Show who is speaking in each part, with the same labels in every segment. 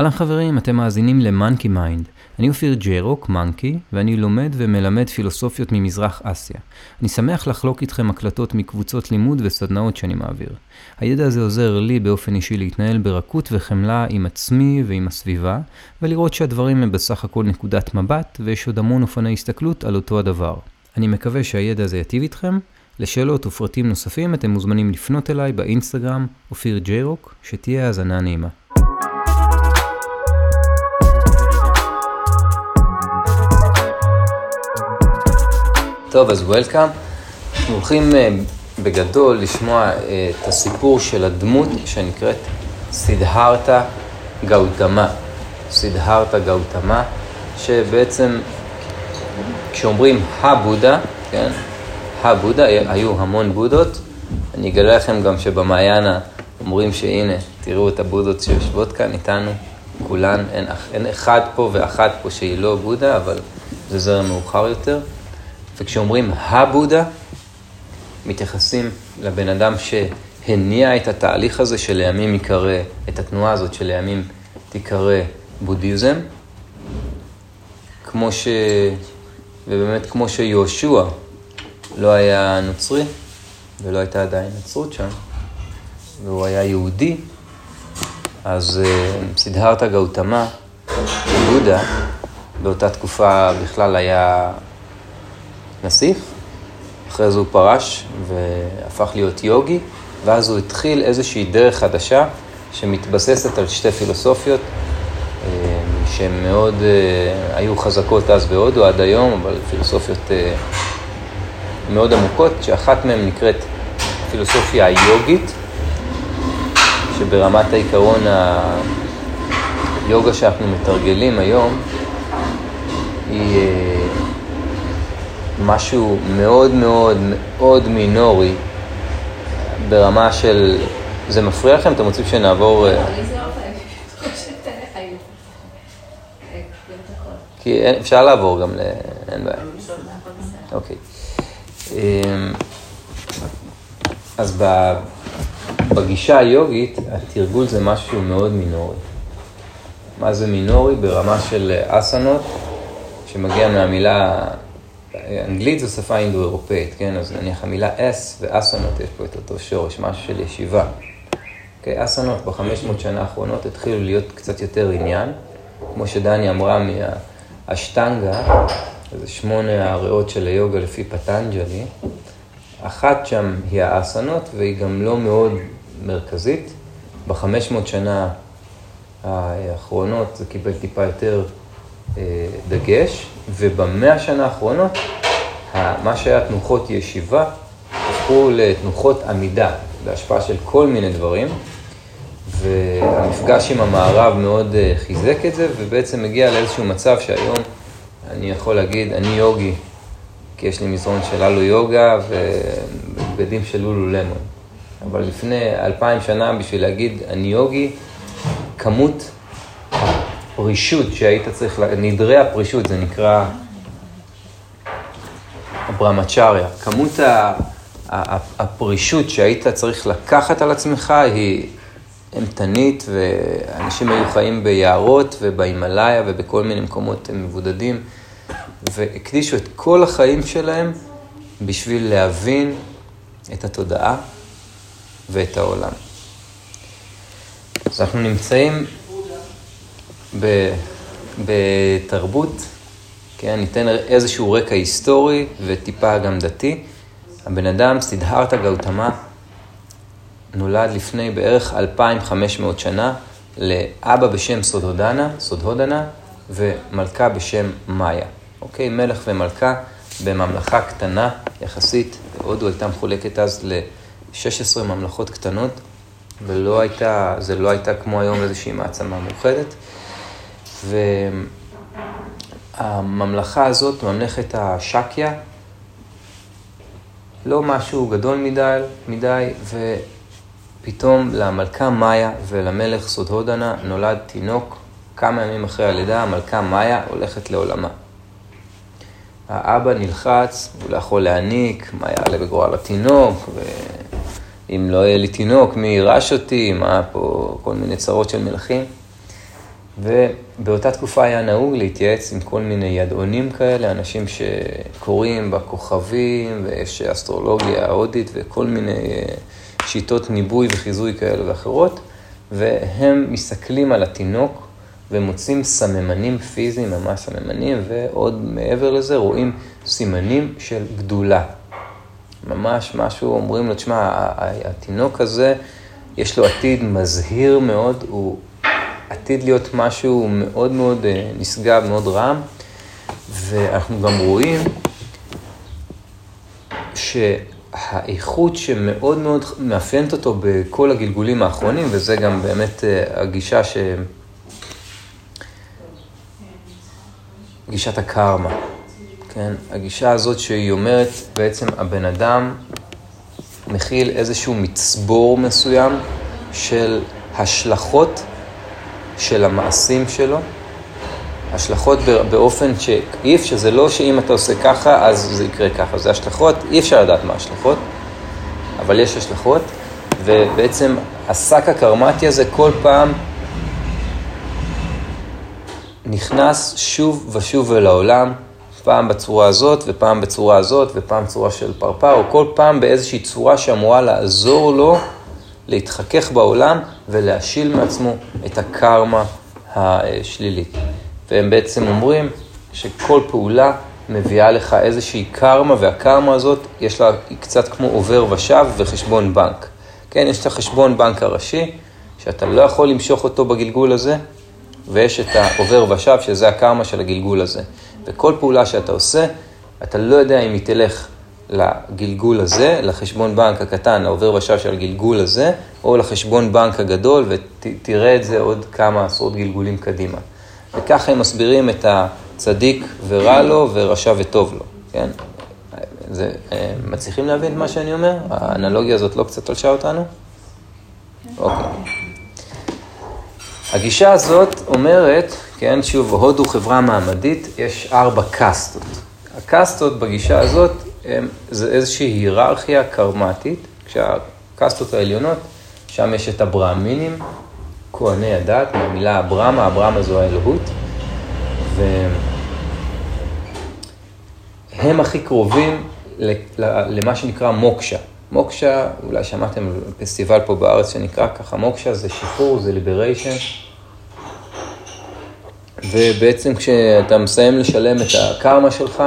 Speaker 1: אהלן חברים, אתם מאזינים ל Monkey Mind. אני אופיר ג'יירוק, Monkey, ואני לומד ומלמד פילוסופיות ממזרח אסיה. אני שמח לחלוק איתכם הקלטות מקבוצות לימוד וסדנאות שאני מעביר. הידע הזה עוזר לי באופן אישי להתנהל ברכות וחמלה עם עצמי ועם הסביבה, ולראות שהדברים הם בסך הכל נקודת מבט, ויש עוד המון אופני הסתכלות על אותו הדבר. אני מקווה שהידע הזה יטיב איתכם. לשאלות ופרטים נוספים אתם מוזמנים לפנות אליי באינסטגרם, אופיר ג'יירוק, שתהיה האזנה נעימה. טוב, אז וולקאם. אנחנו הולכים אה, בגדול לשמוע אה, את הסיפור של הדמות שנקראת סידהרתה גאוטמה. סידהרתה גאוטמה, שבעצם כשאומרים הבודה, כן, הבודה, היו המון בודות. אני אגלה לכם גם שבמעיינה אומרים שהנה, תראו את הבודות שיושבות כאן איתנו, כולן, אין, אין אחד פה ואחת פה שהיא לא בודה, אבל זה זרם מאוחר יותר. וכשאומרים הבודה, מתייחסים לבן אדם שהניע את התהליך הזה שלימים ייקרא, את התנועה הזאת שלימים תיקרא בודהיזם, כמו ש... ובאמת כמו שיהושע לא היה נוצרי, ולא הייתה עדיין נצרות שם, והוא היה יהודי, אז uh, סידהרתה גאותמה, בודה, באותה תקופה בכלל היה נסיך, אחרי זה הוא פרש והפך להיות יוגי, ואז הוא התחיל איזושהי דרך חדשה שמתבססת על שתי פילוסופיות אה, שהן מאוד אה, היו חזקות אז בהודו עד היום, אבל פילוסופיות אה, מאוד עמוקות, שאחת מהן נקראת פילוסופיה היוגית, שברמת העיקרון היוגה שאנחנו מתרגלים היום היא משהו מאוד מאוד מאוד מינורי, ברמה של... זה מפריע לכם? אתם רוצים שנעבור... אה? כי אפשר לעבור גם ל... אין בעיה. אוקיי. אמ, אז בגישה היוגית, התרגול זה משהו מאוד מינורי. מה זה מינורי? ברמה של אסנות, שמגיע מהמילה אנגלית זו שפה אינדו-אירופאית, כן? אז נניח המילה אס ואסונות, יש פה את אותו שורש, משהו של ישיבה. אוקיי, אסונות בחמש מאות שנה האחרונות התחילו להיות קצת יותר עניין. כמו שדני אמרה מהאשטנגה, זה שמונה הריאות של היוגה לפי פטנג'לי. אחת שם היא האסנות, והיא גם לא מאוד מרכזית. בחמש מאות שנה האחרונות זה קיבל טיפה יותר דגש, ובמאה השנה האחרונות, מה שהיה תנוחות ישיבה, הפכו לתנוחות עמידה, בהשפעה של כל מיני דברים, והמפגש עם המערב מאוד אה, חיזק את זה, ובעצם הגיע לאיזשהו מצב שהיום אני יכול להגיד, אני יוגי, כי יש לי מזרון של אלו יוגה ובגדים של לולו למון. אבל לפני אלפיים שנה, בשביל להגיד אני יוגי, כמות הפרישות שהיית צריך, נדרי הפרישות, זה נקרא ברמצ'ריה. כמות הפרישות שהיית צריך לקחת על עצמך היא אימתנית, ואנשים היו חיים ביערות ובהימאליה ובכל מיני מקומות מבודדים, והקדישו את כל החיים שלהם בשביל להבין את התודעה ואת העולם. אז אנחנו נמצאים בתרבות, כן, ניתן איזשהו רקע היסטורי וטיפה גם דתי. הבן אדם, סידהרתה גאוטמה, נולד לפני בערך 2,500 שנה לאבא בשם סודהודנה, סודהודנה, ומלכה בשם מאיה. אוקיי? מלך ומלכה בממלכה קטנה יחסית, הודו הייתה מחולקת אז ל-16 ממלכות קטנות, ולא הייתה, זה לא הייתה כמו היום איזושהי מעצמה מאוחדת. והממלכה הזאת, ממלכת השקיה, לא משהו גדול מדי, מדי ופתאום למלכה מאיה ולמלך סודהודנה נולד תינוק. כמה ימים אחרי הלידה, המלכה מאיה הולכת לעולמה. האבא נלחץ, הוא לא יכול להעניק, מה יעלה בגורל התינוק, ואם לא יהיה לי תינוק, מי יירש אותי, מה פה, כל מיני צרות של מלכים. ובאותה תקופה היה נהוג להתייעץ עם כל מיני ידעונים כאלה, אנשים שקוראים בכוכבים, ויש אסטרולוגיה הודית וכל מיני אה, שיטות ניבוי וחיזוי כאלה ואחרות, והם מסתכלים על התינוק ומוצאים סממנים פיזיים, ממש סממנים, ועוד מעבר לזה רואים סימנים של גדולה. ממש משהו, אומרים לו, תשמע, התינוק הזה, יש לו עתיד מזהיר מאוד, הוא עתיד להיות משהו מאוד מאוד אה, נשגב, מאוד רם, ואנחנו גם רואים שהאיכות שמאוד מאוד מאפיינת אותו בכל הגלגולים האחרונים, וזה גם באמת אה, הגישה ש... גישת הקרמה, כן? הגישה הזאת שהיא אומרת, בעצם הבן אדם מכיל איזשהו מצבור מסוים של השלכות של המעשים שלו, השלכות באופן שאי אפשר, זה לא שאם אתה עושה ככה, אז זה יקרה ככה, זה השלכות, אי אפשר לדעת מה השלכות, אבל יש השלכות, ובעצם השק הקרמטי הזה כל פעם נכנס שוב ושוב אל העולם, פעם בצורה הזאת, ופעם בצורה הזאת, ופעם צורה של פרפר, או כל פעם באיזושהי צורה שאמורה לעזור לו להתחכך בעולם ולהשיל מעצמו את הקרמה השלילית. והם בעצם אומרים שכל פעולה מביאה לך איזושהי קרמה, והקרמה הזאת יש לה, היא קצת כמו עובר ושב וחשבון בנק. כן, יש את החשבון בנק הראשי, שאתה לא יכול למשוך אותו בגלגול הזה, ויש את העובר ושב, שזה הקרמה של הגלגול הזה. וכל פעולה שאתה עושה, אתה לא יודע אם היא תלך לגלגול הזה, לחשבון בנק הקטן, לעובר ושב של הגלגול הזה, או לחשבון בנק הגדול, ותראה את זה עוד כמה עשרות גלגולים קדימה. וככה הם מסבירים את הצדיק ורע לו ורשע וטוב לו, כן? זה, אה, מצליחים להבין את מה שאני אומר? האנלוגיה הזאת לא קצת תלשה אותנו? אוקיי. הגישה הזאת אומרת, כן, שוב, הודו חברה מעמדית, יש ארבע קאסטות. הקאסטות בגישה הזאת זה איזושהי היררכיה קרמטית, כשהקאסטות העליונות, שם יש את הברהמינים, כהני הדת, מהמילה אברמה, אברמה זו האלוהות, והם הכי קרובים למה שנקרא מוקשה. מוקשה, אולי שמעתם פסטיבל פה בארץ שנקרא ככה, מוקשה זה שחרור, זה ליבריישן. ובעצם כשאתה מסיים לשלם את הקרמה שלך,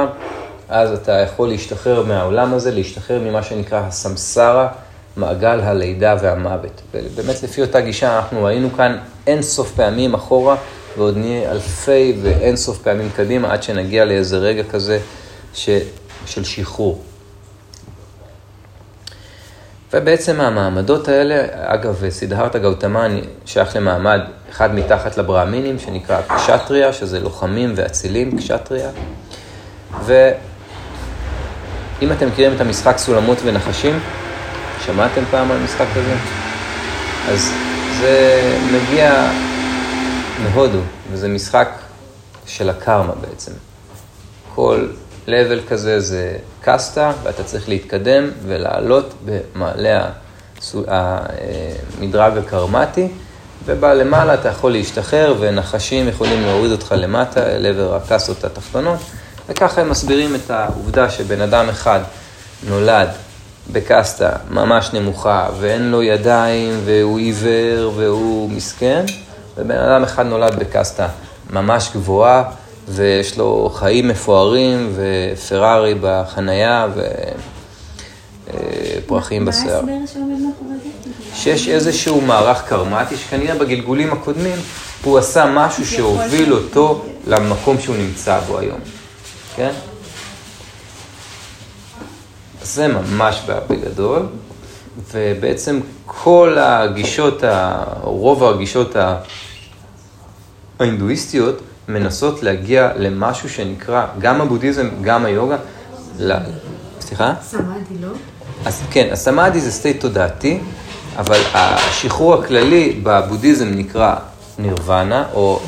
Speaker 1: אז אתה יכול להשתחרר מהעולם הזה, להשתחרר ממה שנקרא הסמסרה, מעגל הלידה והמוות. ובאמת לפי אותה גישה אנחנו היינו כאן אין סוף פעמים אחורה, ועוד נהיה אלפי ואין סוף פעמים קדימה, עד שנגיע לאיזה רגע כזה ש... של שחרור. ובעצם המעמדות האלה, אגב, סידהרתא גאוטמן שייך למעמד אחד מתחת לברהמינים, שנקרא קשטריה, שזה לוחמים ואצילים, קשטריה. ואם אתם מכירים את המשחק סולמות ונחשים, שמעתם פעם על המשחק הזה? אז זה מגיע מהודו, וזה משחק של הקרמה בעצם. כל level כזה זה קסטה, ואתה צריך להתקדם ולעלות במעלה המדרג הקרמטי, ובלמעלה אתה יכול להשתחרר, ונחשים יכולים להוריד אותך למטה אל עבר הקסטות התחתונות, וככה הם מסבירים את העובדה שבן אדם אחד נולד בקסטה ממש נמוכה, ואין לו ידיים, והוא עיוור, והוא מסכן, ובן אדם אחד נולד בקסטה ממש גבוהה, ויש לו חיים מפוארים, ופרארי בחנייה, ופרחים בשיער. מה ההסבר שעומד מאחורי זה? שיש איזשהו מערך קרמטי, שכנראה בגלגולים הקודמים, הוא עשה משהו שהוביל אותו למקום שהוא נמצא בו היום, כן? זה ממש בגדול, ובעצם כל הגישות, רוב הגישות ההינדואיסטיות, מנסות להגיע למשהו שנקרא, גם הבודהיזם, גם היוגה, ל... סליחה?
Speaker 2: סמאדי, לא?
Speaker 1: אז כן, הסמאדי זה סטייט תודעתי, אבל השחרור הכללי בבודהיזם נקרא נירוונה, או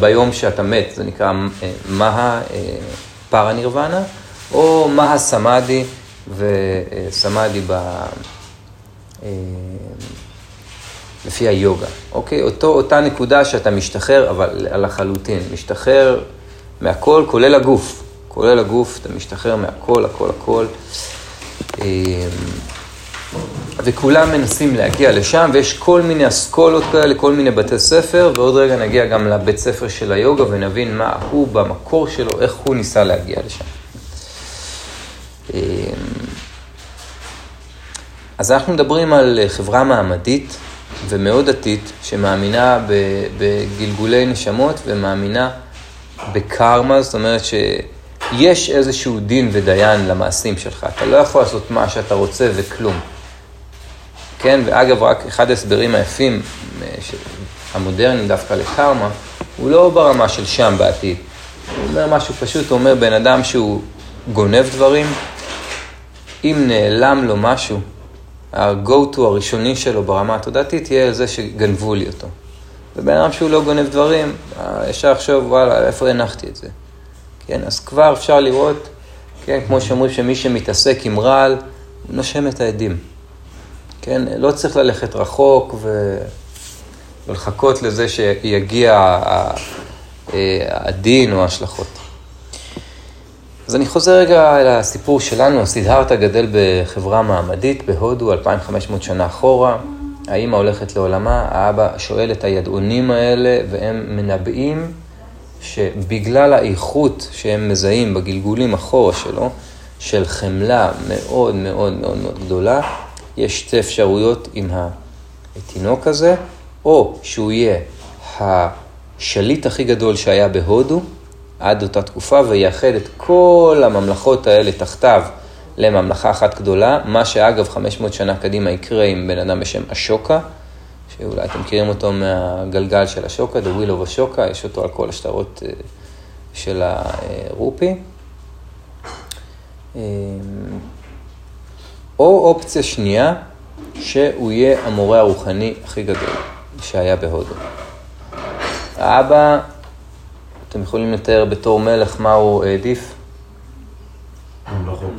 Speaker 1: ביום שאתה מת זה נקרא מה פארה נירוונה, או מה סמאדי, וסמאדי ב... לפי היוגה, אוקיי? אותו, אותה נקודה שאתה משתחרר, אבל לחלוטין, משתחרר מהכל, כולל הגוף, כולל הגוף, אתה משתחרר מהכל, הכל, הכל. וכולם מנסים להגיע לשם, ויש כל מיני אסכולות כאלה, כל מיני בתי ספר, ועוד רגע נגיע גם לבית ספר של היוגה ונבין מה הוא במקור שלו, איך הוא ניסה להגיע לשם. אמ, אז אנחנו מדברים על חברה מעמדית ומאוד דתית, שמאמינה בגלגולי נשמות ומאמינה בקרמה, זאת אומרת שיש איזשהו דין ודיין למעשים שלך. אתה לא יכול לעשות מה שאתה רוצה וכלום. כן, ואגב, רק אחד ההסברים היפים, אה, המודרניים דווקא לקרמה, הוא לא ברמה של שם בעתיד. הוא אומר משהו פשוט, הוא אומר בן אדם שהוא גונב דברים, אם נעלם לו משהו, ה-go to הראשוני שלו ברמה התודעתית יהיה זה שגנבו לי אותו. ובן אדם שהוא לא גונב דברים, ישר יחשוב, וואלה, איפה הנחתי את זה? כן, אז כבר אפשר לראות, כן, כמו שאומרים שמי שמתעסק עם רעל, נושם את העדים. כן, לא צריך ללכת רחוק ו... ולחכות לזה שיגיע הדין או ההשלכות. אז אני חוזר רגע אל הסיפור שלנו, סידהרתה גדל בחברה מעמדית בהודו 2,500 שנה אחורה, האימא הולכת לעולמה, האבא שואל את הידעונים האלה והם מנבאים שבגלל האיכות שהם מזהים בגלגולים אחורה שלו, של חמלה מאוד מאוד מאוד מאוד גדולה, יש שתי אפשרויות עם התינוק הזה, או שהוא יהיה השליט הכי גדול שהיה בהודו עד אותה תקופה, ויאחד את כל הממלכות האלה תחתיו לממלכה אחת גדולה, מה שאגב 500 שנה קדימה יקרה עם בן אדם בשם אשוקה, שאולי אתם מכירים אותו מהגלגל של אשוקה, The Will of אשוקה, יש אותו על כל השטרות אה, של הרופי. או אופציה שנייה, שהוא יהיה המורה הרוחני הכי גדול שהיה בהודו. האבא, אתם יכולים לתאר בתור מלך מה הוא העדיף?
Speaker 2: ממלכות.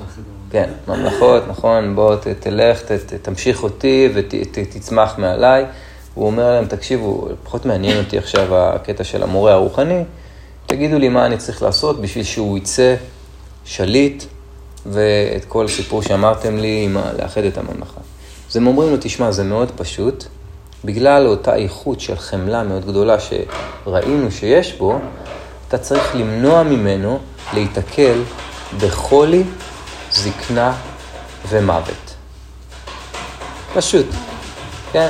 Speaker 1: כן, ממלכות, נכון, בוא ת, תלך, ת, ת, תמשיך אותי ותצמח ות, מעליי. הוא אומר להם, תקשיבו, פחות מעניין אותי עכשיו הקטע של המורה הרוחני, תגידו לי מה אני צריך לעשות בשביל שהוא יצא שליט ואת כל הסיפור שאמרתם לי, עם לאחד את הממלכה. אז הם אומרים לו, תשמע, זה מאוד פשוט, בגלל אותה איכות של חמלה מאוד גדולה שראינו שיש בו, אתה צריך למנוע ממנו להיתקל בחולי, זקנה ומוות. פשוט, כן?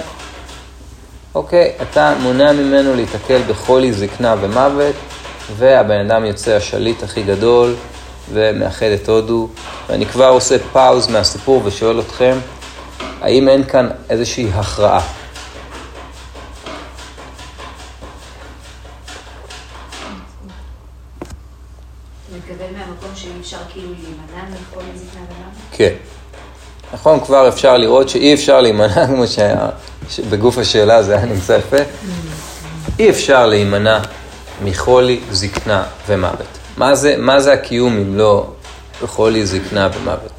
Speaker 1: אוקיי, אתה מונע ממנו להיתקל בחולי, זקנה ומוות, והבן אדם יוצא השליט הכי גדול, ומאחד את הודו. ואני כבר עושה פאוז מהסיפור ושואל אתכם, האם אין כאן איזושהי הכרעה? כאילו כן. נכון, כבר אפשר לראות שאי אפשר להימנע, כמו שהיה בגוף השאלה זה היה נמצא יפה. אי אפשר להימנע מחולי, זקנה ומוות. מה זה, מה זה הקיום אם לא בחולי, זקנה ומוות?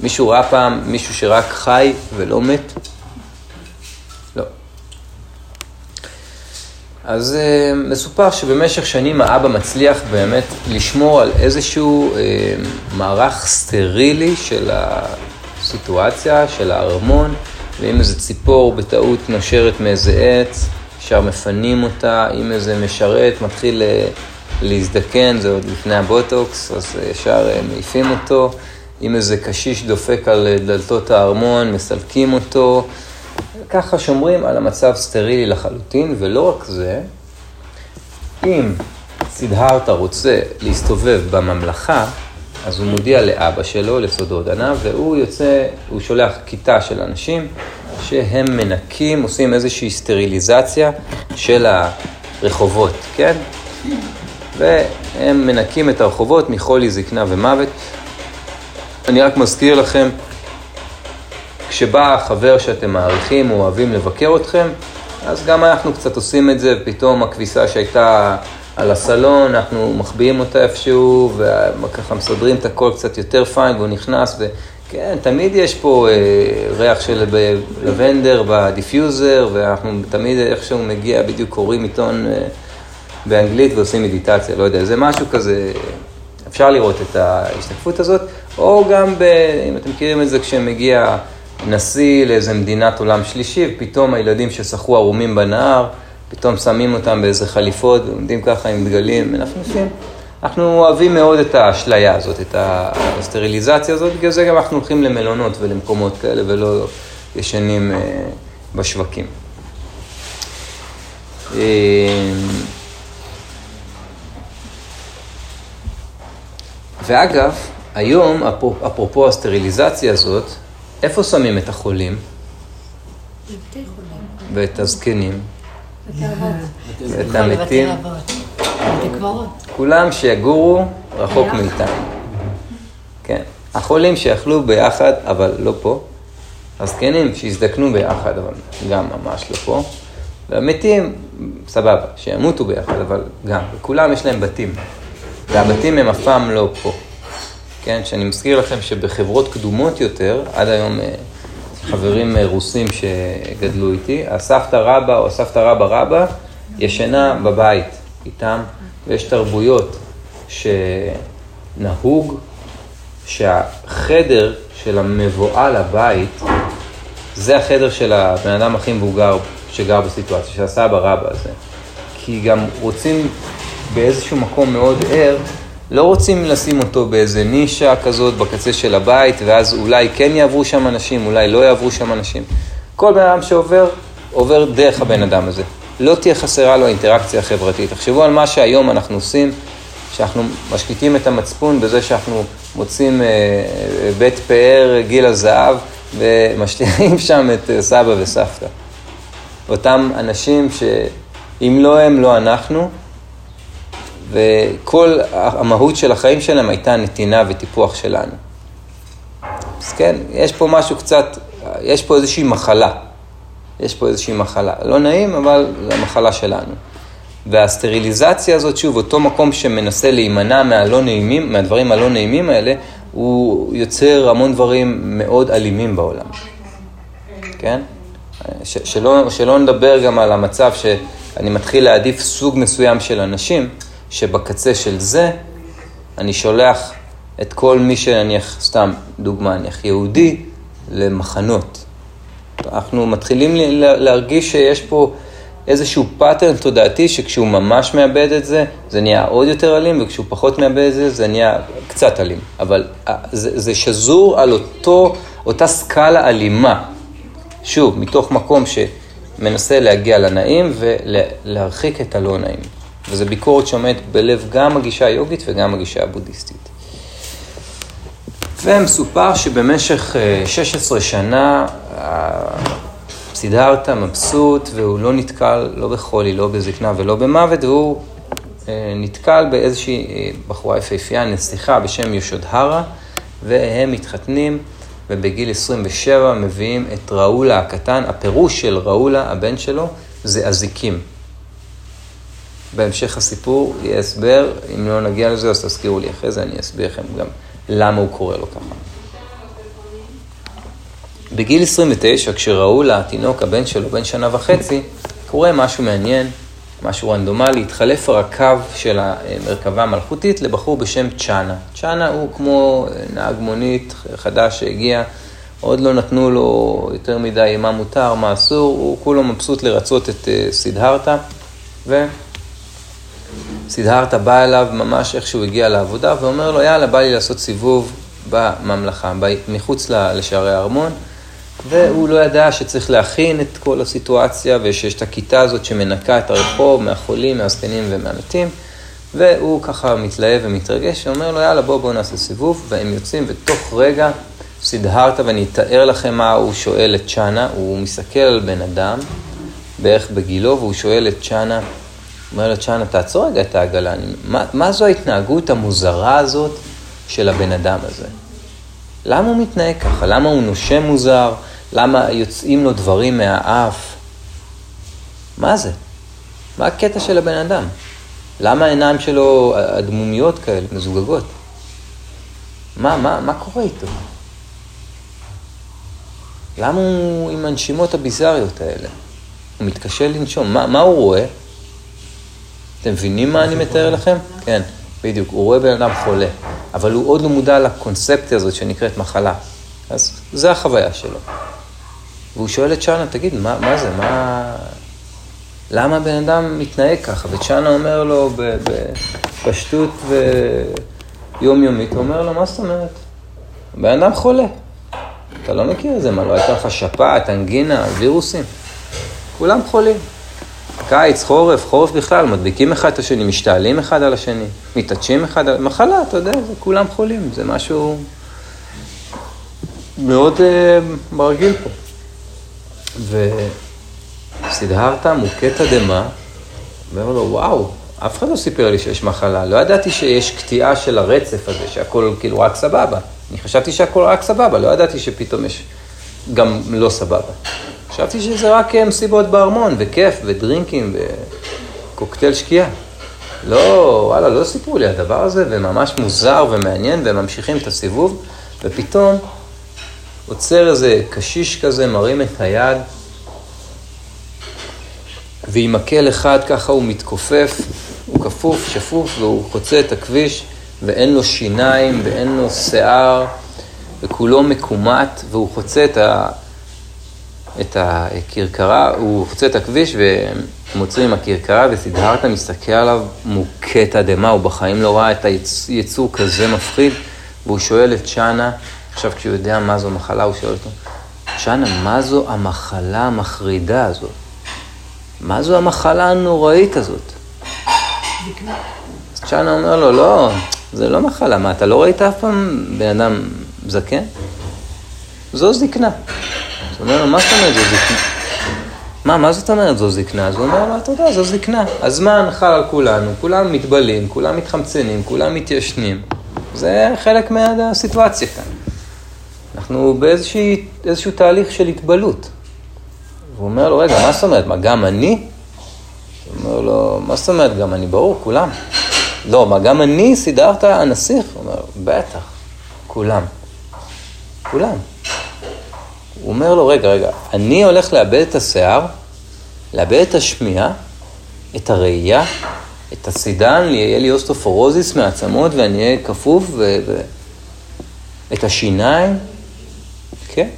Speaker 1: מישהו ראה פעם מישהו שרק חי ולא מת? לא. אז uh, מסופר שבמשך שנים האבא מצליח באמת לשמור על איזשהו uh, מערך סטרילי של הסיטואציה, של הארמון, ואם איזה ציפור בטעות נושרת מאיזה עץ, ישר מפנים אותה, אם איזה משרת מתחיל... Uh, להזדקן, זה עוד לפני הבוטוקס, אז ישר אה, מעיפים אותו. אם איזה קשיש דופק על אה, דלתות הארמון, מסלקים אותו. ככה שומרים על המצב סטרילי לחלוטין, ולא רק זה, אם סידהרתה רוצה להסתובב בממלכה, אז הוא מודיע לאבא שלו, לסודודנה, והוא יוצא, הוא שולח כיתה של אנשים שהם מנקים, עושים איזושהי סטריליזציה של הרחובות, כן? והם מנקים את הרחובות מחולי, זקנה ומוות. אני רק מזכיר לכם, כשבא חבר שאתם מעריכים או אוהבים לבקר אתכם, אז גם אנחנו קצת עושים את זה, פתאום הכביסה שהייתה על הסלון, אנחנו מחביאים אותה איפשהו, וככה מסדרים את הכל קצת יותר פיין, והוא נכנס, כן, תמיד יש פה אה, ריח של לבנדר בדיפיוזר, ואנחנו תמיד איכשהו מגיע, בדיוק קוראים עיתון אה, באנגלית ועושים מדיטציה, לא יודע, זה משהו כזה, אפשר לראות את ההשתקפות הזאת, או גם, ב, אם אתם מכירים את זה, כשמגיע נשיא לאיזה מדינת עולם שלישי, ופתאום הילדים ששחו ערומים בנהר, פתאום שמים אותם באיזה חליפות, ועומדים ככה עם דגלים מנפנפים. אנחנו אוהבים מאוד את האשליה הזאת, את הסטריליזציה הזאת, בגלל זה גם אנחנו הולכים למלונות ולמקומות כאלה ולא ישנים אה, בשווקים. ואגב, היום, אפרופו הסטריליזציה הזאת, איפה שמים את החולים? ואת הזקנים? ואת המתים? כולם שיגורו רחוק מאיתנו. כן. החולים שיאכלו ביחד, אבל לא פה. הזקנים שיזדקנו ביחד, אבל גם ממש לא פה. והמתים, סבבה, שימותו ביחד, אבל גם. וכולם יש להם בתים. והבתים הם אף פעם לא פה. כן, שאני מזכיר לכם שבחברות קדומות יותר, עד היום אה, חברים אה, רוסים שגדלו איתי, הסבתא רבא או הסבתא רבא רבא ישנה בבית איתם, ויש תרבויות שנהוג שהחדר של המבואה לבית, זה החדר של הבן אדם הכי מבוגר שגר בסיטואציה, של הסבא רבא הזה. כי גם רוצים באיזשהו מקום מאוד ער, לא רוצים לשים אותו באיזה נישה כזאת בקצה של הבית, ואז אולי כן יעברו שם אנשים, אולי לא יעברו שם אנשים. כל בן אדם שעובר, עובר דרך הבן אדם הזה. לא תהיה חסרה לו האינטראקציה החברתית. תחשבו על מה שהיום אנחנו עושים, שאנחנו משקיטים את המצפון בזה שאנחנו מוצאים אה, בית פאר גיל הזהב ומשתירים שם את אה, סבא וסבתא. אותם אנשים שאם לא הם, לא אנחנו, וכל המהות של החיים שלהם הייתה נתינה וטיפוח שלנו. אז כן, יש פה משהו קצת, יש פה איזושהי מחלה. יש פה איזושהי מחלה. לא נעים, אבל זו המחלה שלנו. והסטריליזציה הזאת, שוב, אותו מקום שמנסה להימנע מהלא נעימים, מהדברים הלא נעימים האלה, הוא יוצר המון דברים מאוד אלימים בעולם. כן? ש- שלא, שלא נדבר גם על המצב שאני מתחיל להעדיף סוג מסוים של אנשים, שבקצה של זה אני שולח את כל מי שנניח, סתם דוגמה, נניח יהודי, למחנות. אנחנו מתחילים להרגיש שיש פה איזשהו pattern תודעתי שכשהוא ממש מאבד את זה, זה נהיה עוד יותר אלים, וכשהוא פחות מאבד את זה, זה נהיה קצת אלים. אבל אה, זה, זה שזור על אותו, אותה סקאלה אלימה. שוב, מתוך מקום שמנסה להגיע לנעים ולהרחיק את הלא נעים. וזו ביקורת שעומדת בלב גם הגישה היוגית וגם הגישה הבודהיסטית. ומסופר שבמשך 16 אה, שנה סידרתה מבסוט והוא לא נתקל לא בחולי, לא בזקנה ולא במוות, והוא אה, נתקל באיזושהי אה, בחורה יפהפייה, נסיכה בשם ישודהרה, והם מתחתנים, ובגיל 27 מביאים את ראולה הקטן. הפירוש של ראולה, הבן שלו, זה אזיקים. בהמשך הסיפור יהיה הסבר, אם לא נגיע לזה אז תזכירו לי אחרי זה, אני אסביר לכם גם למה הוא קורא לו ככה. בגיל 29, כשראו לתינוק, הבן שלו, בן שנה וחצי, קורה משהו מעניין, משהו רנדומלי, התחלף הרכב של המרכבה המלכותית לבחור בשם צ'אנה. צ'אנה הוא כמו נהג מונית חדש שהגיע, עוד לא נתנו לו יותר מדי מה מותר, מה אסור, הוא כולו מבסוט לרצות את אה, סידהרתה, בא אליו ממש איך שהוא הגיע לעבודה, ואומר לו, יאללה, בא לי לעשות סיבוב בממלכה, מחוץ לשערי הארמון. והוא לא ידע שצריך להכין את כל הסיטואציה ושיש את הכיתה הזאת שמנקה את הרחוב מהחולים, מהזקנים ומהמתים. והוא ככה מתלהב ומתרגש, ואומר לו, יאללה, בוא, בוא נעשה סיבוב, והם יוצאים, ותוך רגע סידהרת, ואני אתאר לכם מה הוא שואל את צ'אנה, הוא מסתכל על בן אדם, בערך בגילו, והוא שואל את צ'אנה, הוא אומר לו, צ'אנה, תעצור רגע את העגלה, אני, מה, מה זו ההתנהגות המוזרה הזאת של הבן אדם הזה? למה הוא מתנהג ככה? למה הוא נושם מוזר? למה יוצאים לו דברים מהאף? מה זה? מה הקטע של הבן אדם? למה העיניים שלו אדמומיות כאלה, מזוגגות? מה, מה, מה קורה איתו? למה הוא עם הנשימות הביזריות האלה? הוא מתקשה לנשום. מה, מה הוא רואה? אתם מבינים מה אני מתאר לכם? כן, בדיוק. הוא רואה בן אדם חולה, אבל הוא עוד לא מודע לקונספציה הזאת שנקראת מחלה. אז זה החוויה שלו. והוא שואל את צ'אנה, תגיד, מה, מה זה? מה... למה הבן אדם מתנהג ככה? וצ'אנה אומר לו בפשטות ויומיומית, הוא אומר לו, מה זאת אומרת? הבן אדם חולה. אתה לא מכיר את זה, מה, לא הייתה לך שפעת, אנגינה, וירוסים? כולם חולים. קיץ, חורף, חורף בכלל, מדביקים אחד את השני, משתעלים אחד על השני, מתעטשים אחד על... מחלה, אתה יודע, זה כולם חולים, זה משהו מאוד uh, מרגיל פה. וסידהרתא מוכה תדהמה, ואומר לו, וואו, אף אחד לא סיפר לי שיש מחלה, לא ידעתי שיש קטיעה של הרצף הזה, שהכל כאילו רק סבבה. אני חשבתי שהכל רק סבבה, לא ידעתי שפתאום יש גם לא סבבה. חשבתי שזה רק אה, מסיבות בארמון, וכיף, ודרינקים, וקוקטייל שקיעה. לא, וואלה, לא סיפרו לי הדבר הזה, וממש מוזר ומעניין, והם ממשיכים את הסיבוב, ופתאום עוצר איזה קשיש כזה, מרים את היד, ועם מקל אחד ככה הוא מתכופף, הוא כפוף, שפוף, והוא חוצה את הכביש, ואין לו שיניים, ואין לו שיער, וכולו מקומט, והוא חוצה את ה... את הכרכרה, הוא חוצה את הכביש ומוצא עם הכרכרה וסידהרתא מסתכל עליו מוכה תדהמה, הוא בחיים לא ראה את היצור כזה מפחיד והוא שואל את צ'אנה, עכשיו כשהוא יודע מה זו מחלה, הוא שואל אותו, צ'אנה, מה זו המחלה המחרידה הזאת? מה זו המחלה הנוראית הזאת? אז צ'אנה אומר לו, לא, זה לא מחלה, מה, אתה לא ראית אף פעם בן אדם זקן? זו זקנה. הוא אומר לו, מה זאת אומרת זו זקנה? מה, מה זאת אומרת זו זקנה? אז הוא אומר לו, אתה יודע, זו זקנה. הזמן חל על כולנו, כולם מתבלים, כולם מתחמצנים, כולם מתיישנים. זה חלק מהסיטואציה כאן. אנחנו באיזשהו תהליך של התבלות. הוא אומר לו, רגע, מה זאת אומרת? מה, גם אני? הוא אומר לו, מה זאת אומרת גם אני? ברור, כולם. לא, מה, גם אני סידרת הנסיך? הוא אומר, בטח, כולם. כולם. הוא אומר לו, רגע, רגע, אני הולך לאבד את השיער, לאבד את השמיעה, את הראייה, את הסידן, יהיה לי אוסטופורוזיס מעצמות ואני אהיה כפוף, ו... ו... את השיניים, כן,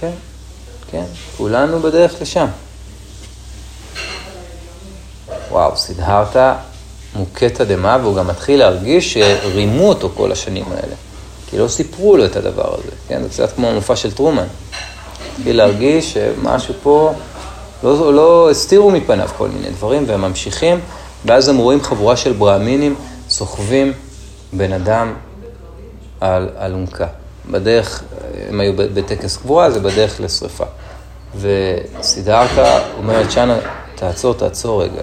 Speaker 1: כן, כן, כולנו בדרך לשם. וואו, סידהרתא מוכה תדהמה, והוא גם מתחיל להרגיש שרימו אותו כל השנים האלה. כי לא סיפרו לו את הדבר הזה, כן? זה קצת כמו המופע של טרומן. התחיל להרגיש שמשהו פה, לא, לא הסתירו מפניו כל מיני דברים, והם ממשיכים, ואז הם רואים חבורה של ברעמינים סוחבים בן אדם על אלונקה. בדרך, הם היו בטקס קבורה, זה בדרך לשרפה. וסידרתא אומרת, צ'אנה, תעצור, תעצור רגע.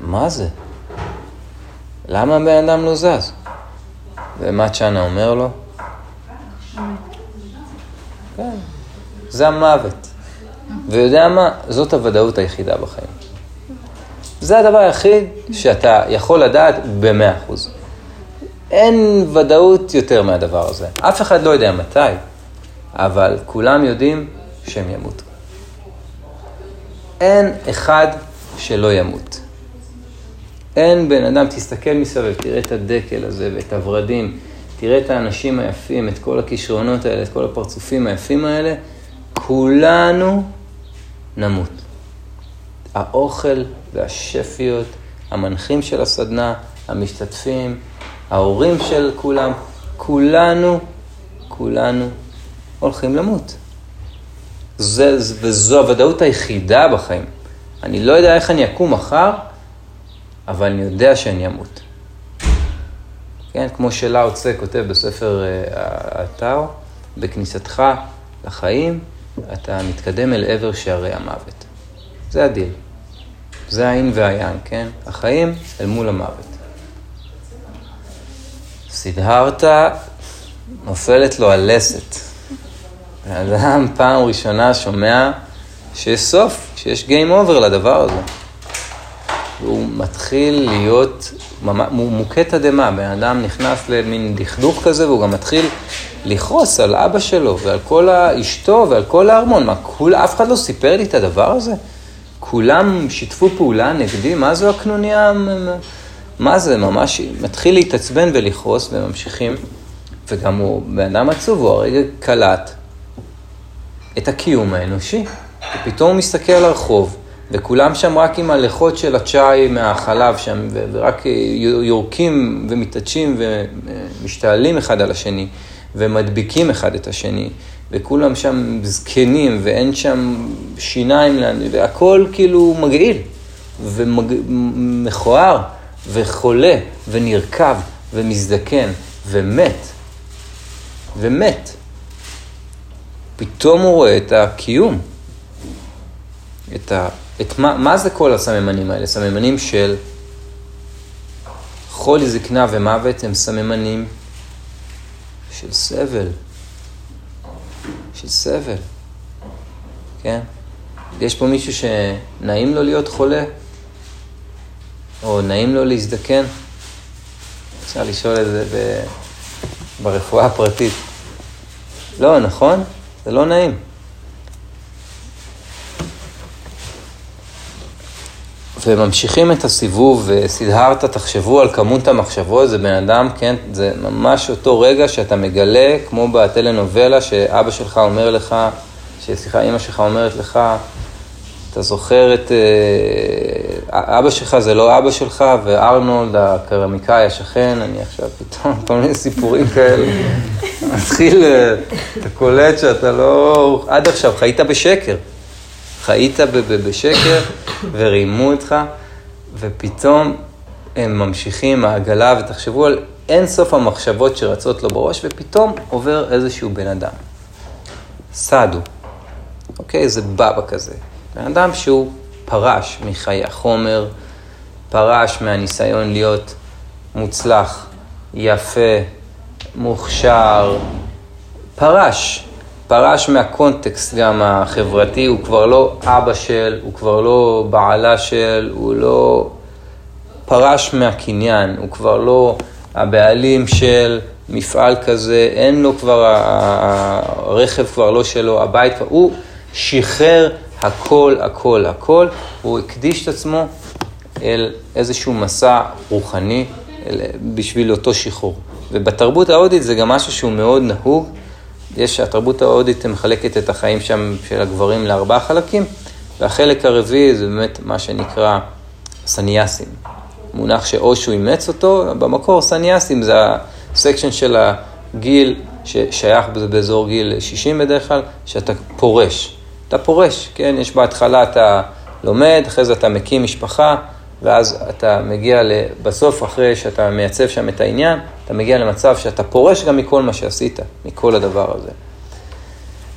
Speaker 1: מה זה? למה הבן אדם לא זז? ומה צ'אנה אומר לו? כן, זה המוות. ויודע מה? זאת הוודאות היחידה בחיים. זה הדבר היחיד שאתה יכול לדעת במאה אחוז. אין ודאות יותר מהדבר הזה. אף אחד לא יודע מתי, אבל כולם יודעים שהם ימותו. אין אחד שלא ימות. אין בן אדם, תסתכל מסביב, תראה את הדקל הזה ואת הורדים, תראה את האנשים היפים, את כל הכישרונות האלה, את כל הפרצופים היפים האלה, כולנו נמות. האוכל והשפיות, המנחים של הסדנה, המשתתפים, ההורים של כולם, כולנו, כולנו הולכים למות. זה, וזו הוודאות היחידה בחיים. אני לא יודע איך אני אקום מחר, אבל אני יודע שאני אמות. כן, כמו שלאו צה כותב בספר האתר, בכניסתך לחיים, אתה מתקדם אל עבר שערי המוות. זה הדיל. זה האין והיין, כן? החיים אל מול המוות. סידהרתא נופלת לו הלסת. האדם פעם ראשונה שומע שיש סוף, שיש Game Over לדבר הזה. הוא מתחיל להיות, מוכה תדהמה, בן אדם נכנס למין דכדוך כזה, והוא גם מתחיל לכעוס על אבא שלו ועל כל אשתו ועל כל הארמון. מה, כול, אף אחד לא סיפר לי את הדבר הזה? כולם שיתפו פעולה נגדי? מה זו הקנוניה? מה זה? ממש מתחיל להתעצבן ולכעוס וממשיכים. וגם הוא בן אדם עצוב, הוא הרגע קלט את הקיום האנושי. ופתאום הוא מסתכל על הרחוב, וכולם שם רק עם הלחות של הצ'אי מהחלב שם, ורק יורקים ומתעדשים ומשתעלים אחד על השני, ומדביקים אחד את השני, וכולם שם זקנים, ואין שם שיניים, והכל כאילו מגעיל, ומכוער, וחולה, ונרקב, ומזדקן, ומת. ומת. פתאום הוא רואה את הקיום. את ה... את מה, מה זה כל הסממנים האלה? סממנים של חולי, זקנה ומוות הם סממנים של סבל. של סבל, כן? יש פה מישהו שנעים לו להיות חולה? או נעים לו להזדקן? אפשר לשאול את זה ב... ברפואה הפרטית. לא, נכון? זה לא נעים. וממשיכים את הסיבוב, וסידהרת, תחשבו על כמות המחשבות, זה בן אדם, כן, זה ממש אותו רגע שאתה מגלה, כמו בטלנובלה, שאבא שלך אומר לך, שסליחה, אימא שלך אומרת לך, אתה זוכר את... אה, אבא שלך זה לא אבא שלך, וארנולד הקרמיקאי השכן, אני עכשיו פתאום, כל מיני סיפורים כאלה. מתחיל, אה, אתה קולט שאתה לא... עד עכשיו חיית בשקר. חיית בשקר ורימו אותך, ופתאום הם ממשיכים, העגלה, ותחשבו על אין סוף המחשבות שרצות לו בראש, ופתאום עובר איזשהו בן אדם. סאדו, אוקיי? איזה בבא כזה. בן אדם שהוא פרש מחיי החומר, פרש מהניסיון להיות מוצלח, יפה, מוכשר, פרש. פרש מהקונטקסט גם החברתי, הוא כבר לא אבא של, הוא כבר לא בעלה של, הוא לא פרש מהקניין, הוא כבר לא הבעלים של מפעל כזה, אין לו כבר, הרכב כבר לא שלו, הבית כבר, הוא שחרר הכל, הכל, הכל, הוא הקדיש את עצמו אל איזשהו מסע רוחני אל, בשביל אותו שחרור. ובתרבות ההודית זה גם משהו שהוא מאוד נהוג. יש, התרבות ההודית מחלקת את החיים שם של הגברים לארבעה חלקים, והחלק הרביעי זה באמת מה שנקרא סניאסים. מונח שאושו אימץ אותו, במקור סניאסים זה הסקשן של הגיל ששייך באזור גיל 60 בדרך כלל, שאתה פורש. אתה פורש, כן? יש בהתחלה אתה לומד, אחרי זה אתה מקים משפחה, ואז אתה מגיע בסוף, אחרי שאתה מייצב שם את העניין, אתה מגיע למצב שאתה פורש גם מכל מה שעשית, מכל הדבר הזה.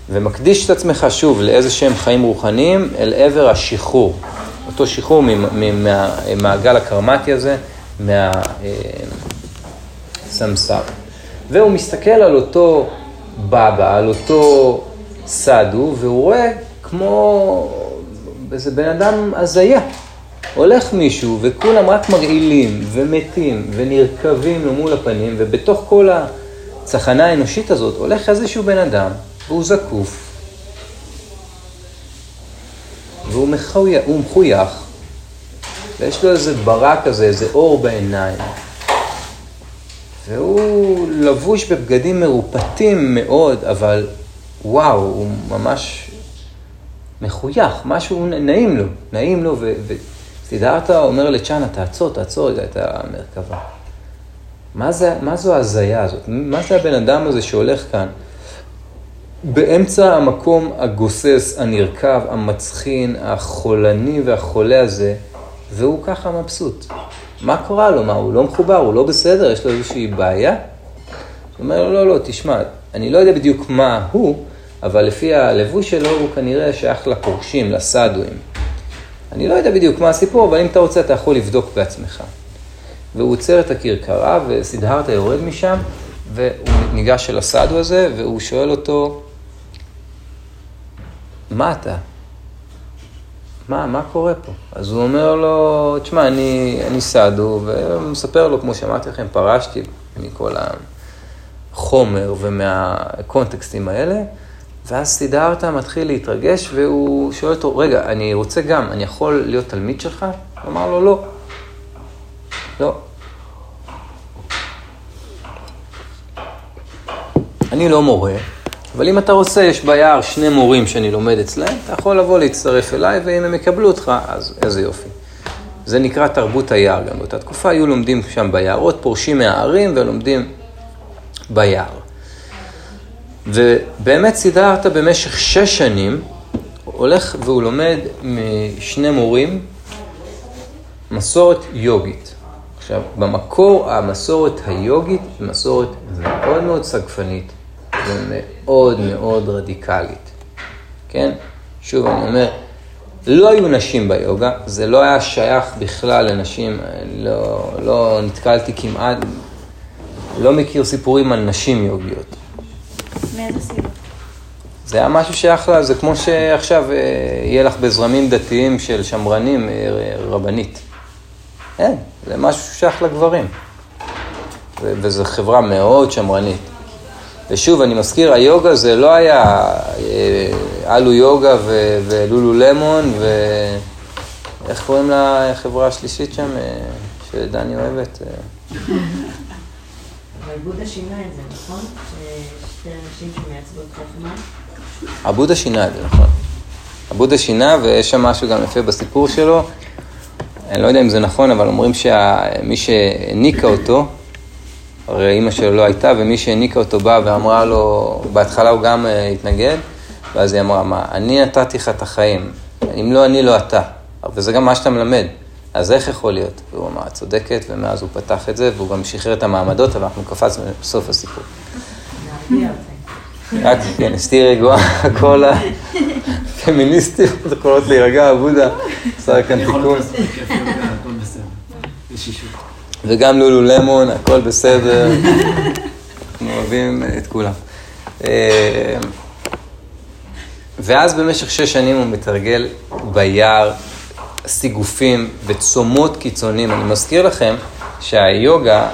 Speaker 1: ומקדיש את עצמך שוב לאיזה שהם חיים רוחניים אל עבר השחרור. אותו שחרור מהמעגל הקרמטי הזה, מהסמסר. והוא מסתכל על אותו בבא, על אותו סדו, והוא רואה כמו איזה בן אדם הזיה. הולך מישהו וכולם רק מרעילים ומתים ונרקבים לו מול הפנים, ובתוך כל הצחנה האנושית הזאת הולך איזשהו בן אדם, והוא זקוף, והוא מחויך, מחוייך, ויש לו איזה ברק כזה, איזה אור בעיניים, והוא לבוש בבגדים מרופטים מאוד, אבל וואו, הוא ממש מחוייך, משהו נעים לו, נעים לו, וסידרתה אומר לצ'אנה, תעצור, תעצור רגע את המרכבה. מה, זה, מה זו ההזיה הזאת? מה זה הבן אדם הזה שהולך כאן? באמצע המקום הגוסס, הנרקב, המצחין, החולני והחולה הזה, והוא ככה מבסוט. מה קרה לו? מה, הוא לא מחובר? הוא לא בסדר? יש לו איזושהי בעיה? הוא אומר לא, לא, תשמע, אני לא יודע בדיוק מה הוא, אבל לפי הלבוש שלו הוא כנראה שייך לפורשים, לסדואים. אני לא יודע בדיוק מה הסיפור, אבל אם אתה רוצה אתה יכול לבדוק בעצמך. והוא עוצר את הכרכרה, וסידהרתה יורד משם, והוא ניגש אל הסדו הזה, והוא שואל אותו, מה אתה? מה, מה קורה פה? אז הוא אומר לו, תשמע, אני, אני סאדו, ומספר לו, כמו שאמרתי לכם, פרשתי מכל החומר ומהקונטקסטים האלה, ואז סידרתה מתחיל להתרגש, והוא שואל אותו, רגע, אני רוצה גם, אני יכול להיות תלמיד שלך? הוא אמר לו, לא. לא. אני לא מורה, אבל אם אתה רוצה, יש ביער שני מורים שאני לומד אצלהם, אתה יכול לבוא להצטרף אליי, ואם הם יקבלו אותך, אז איזה יופי. זה נקרא תרבות היער גם באותה תקופה, היו לומדים שם ביערות, פורשים מהערים ולומדים ביער. ובאמת סידרת במשך שש שנים, הולך והוא לומד משני מורים מסורת יוגית. עכשיו, במקור המסורת היוגית היא מסורת מאוד מאוד סגפנית ומאוד מאוד רדיקלית, כן? שוב, אני אומר, לא היו נשים ביוגה, זה לא היה שייך בכלל לנשים, לא, לא נתקלתי כמעט, לא מכיר סיפורים על נשים יוגיות.
Speaker 3: מאיזה סיבה?
Speaker 1: זה היה משהו שייך לה, זה כמו שעכשיו אה, יהיה לך בזרמים דתיים של שמרנים אה, רבנית. אין, זה משהו ששייך לגברים. וזו חברה מאוד שמרנית. ושוב, אני מזכיר, היוגה זה לא היה אה, אלו יוגה ולולו למון, ואיך קוראים לחברה השלישית שם, שדני אוהבת?
Speaker 3: אבל בודה שינה את זה, נכון? חוכמה.
Speaker 1: הבודה שינה את זה, נכון. הבודה שינה, ויש שם משהו גם יפה בסיפור שלו. אני לא יודע אם זה נכון, אבל אומרים שמי שהעניקה אותו, הרי אימא שלו לא הייתה, ומי שהעניקה אותו באה ואמרה לו, בהתחלה הוא גם אה, התנגד, ואז היא אמרה, מה, אני נתתי לך את החיים, אם לא אני, לא אתה. וזה גם מה שאתה מלמד. אז איך יכול להיות? והוא אמר, צודקת, ומאז הוא פתח את זה, והוא גם שחרר את המעמדות, אבל אנחנו קפצנו בסוף הסיפור. רק, כן, אסתי רגועה, כל הפמיניסטיות יכולות להירגע, עבודה, עשה כאן תיקון. וגם לולו למון, הכל בסדר, אנחנו אוהבים את כולם. אה, ואז במשך שש שנים הוא מתרגל ביער סיגופים וצומות קיצוניים. אני מזכיר לכם שהיוגה,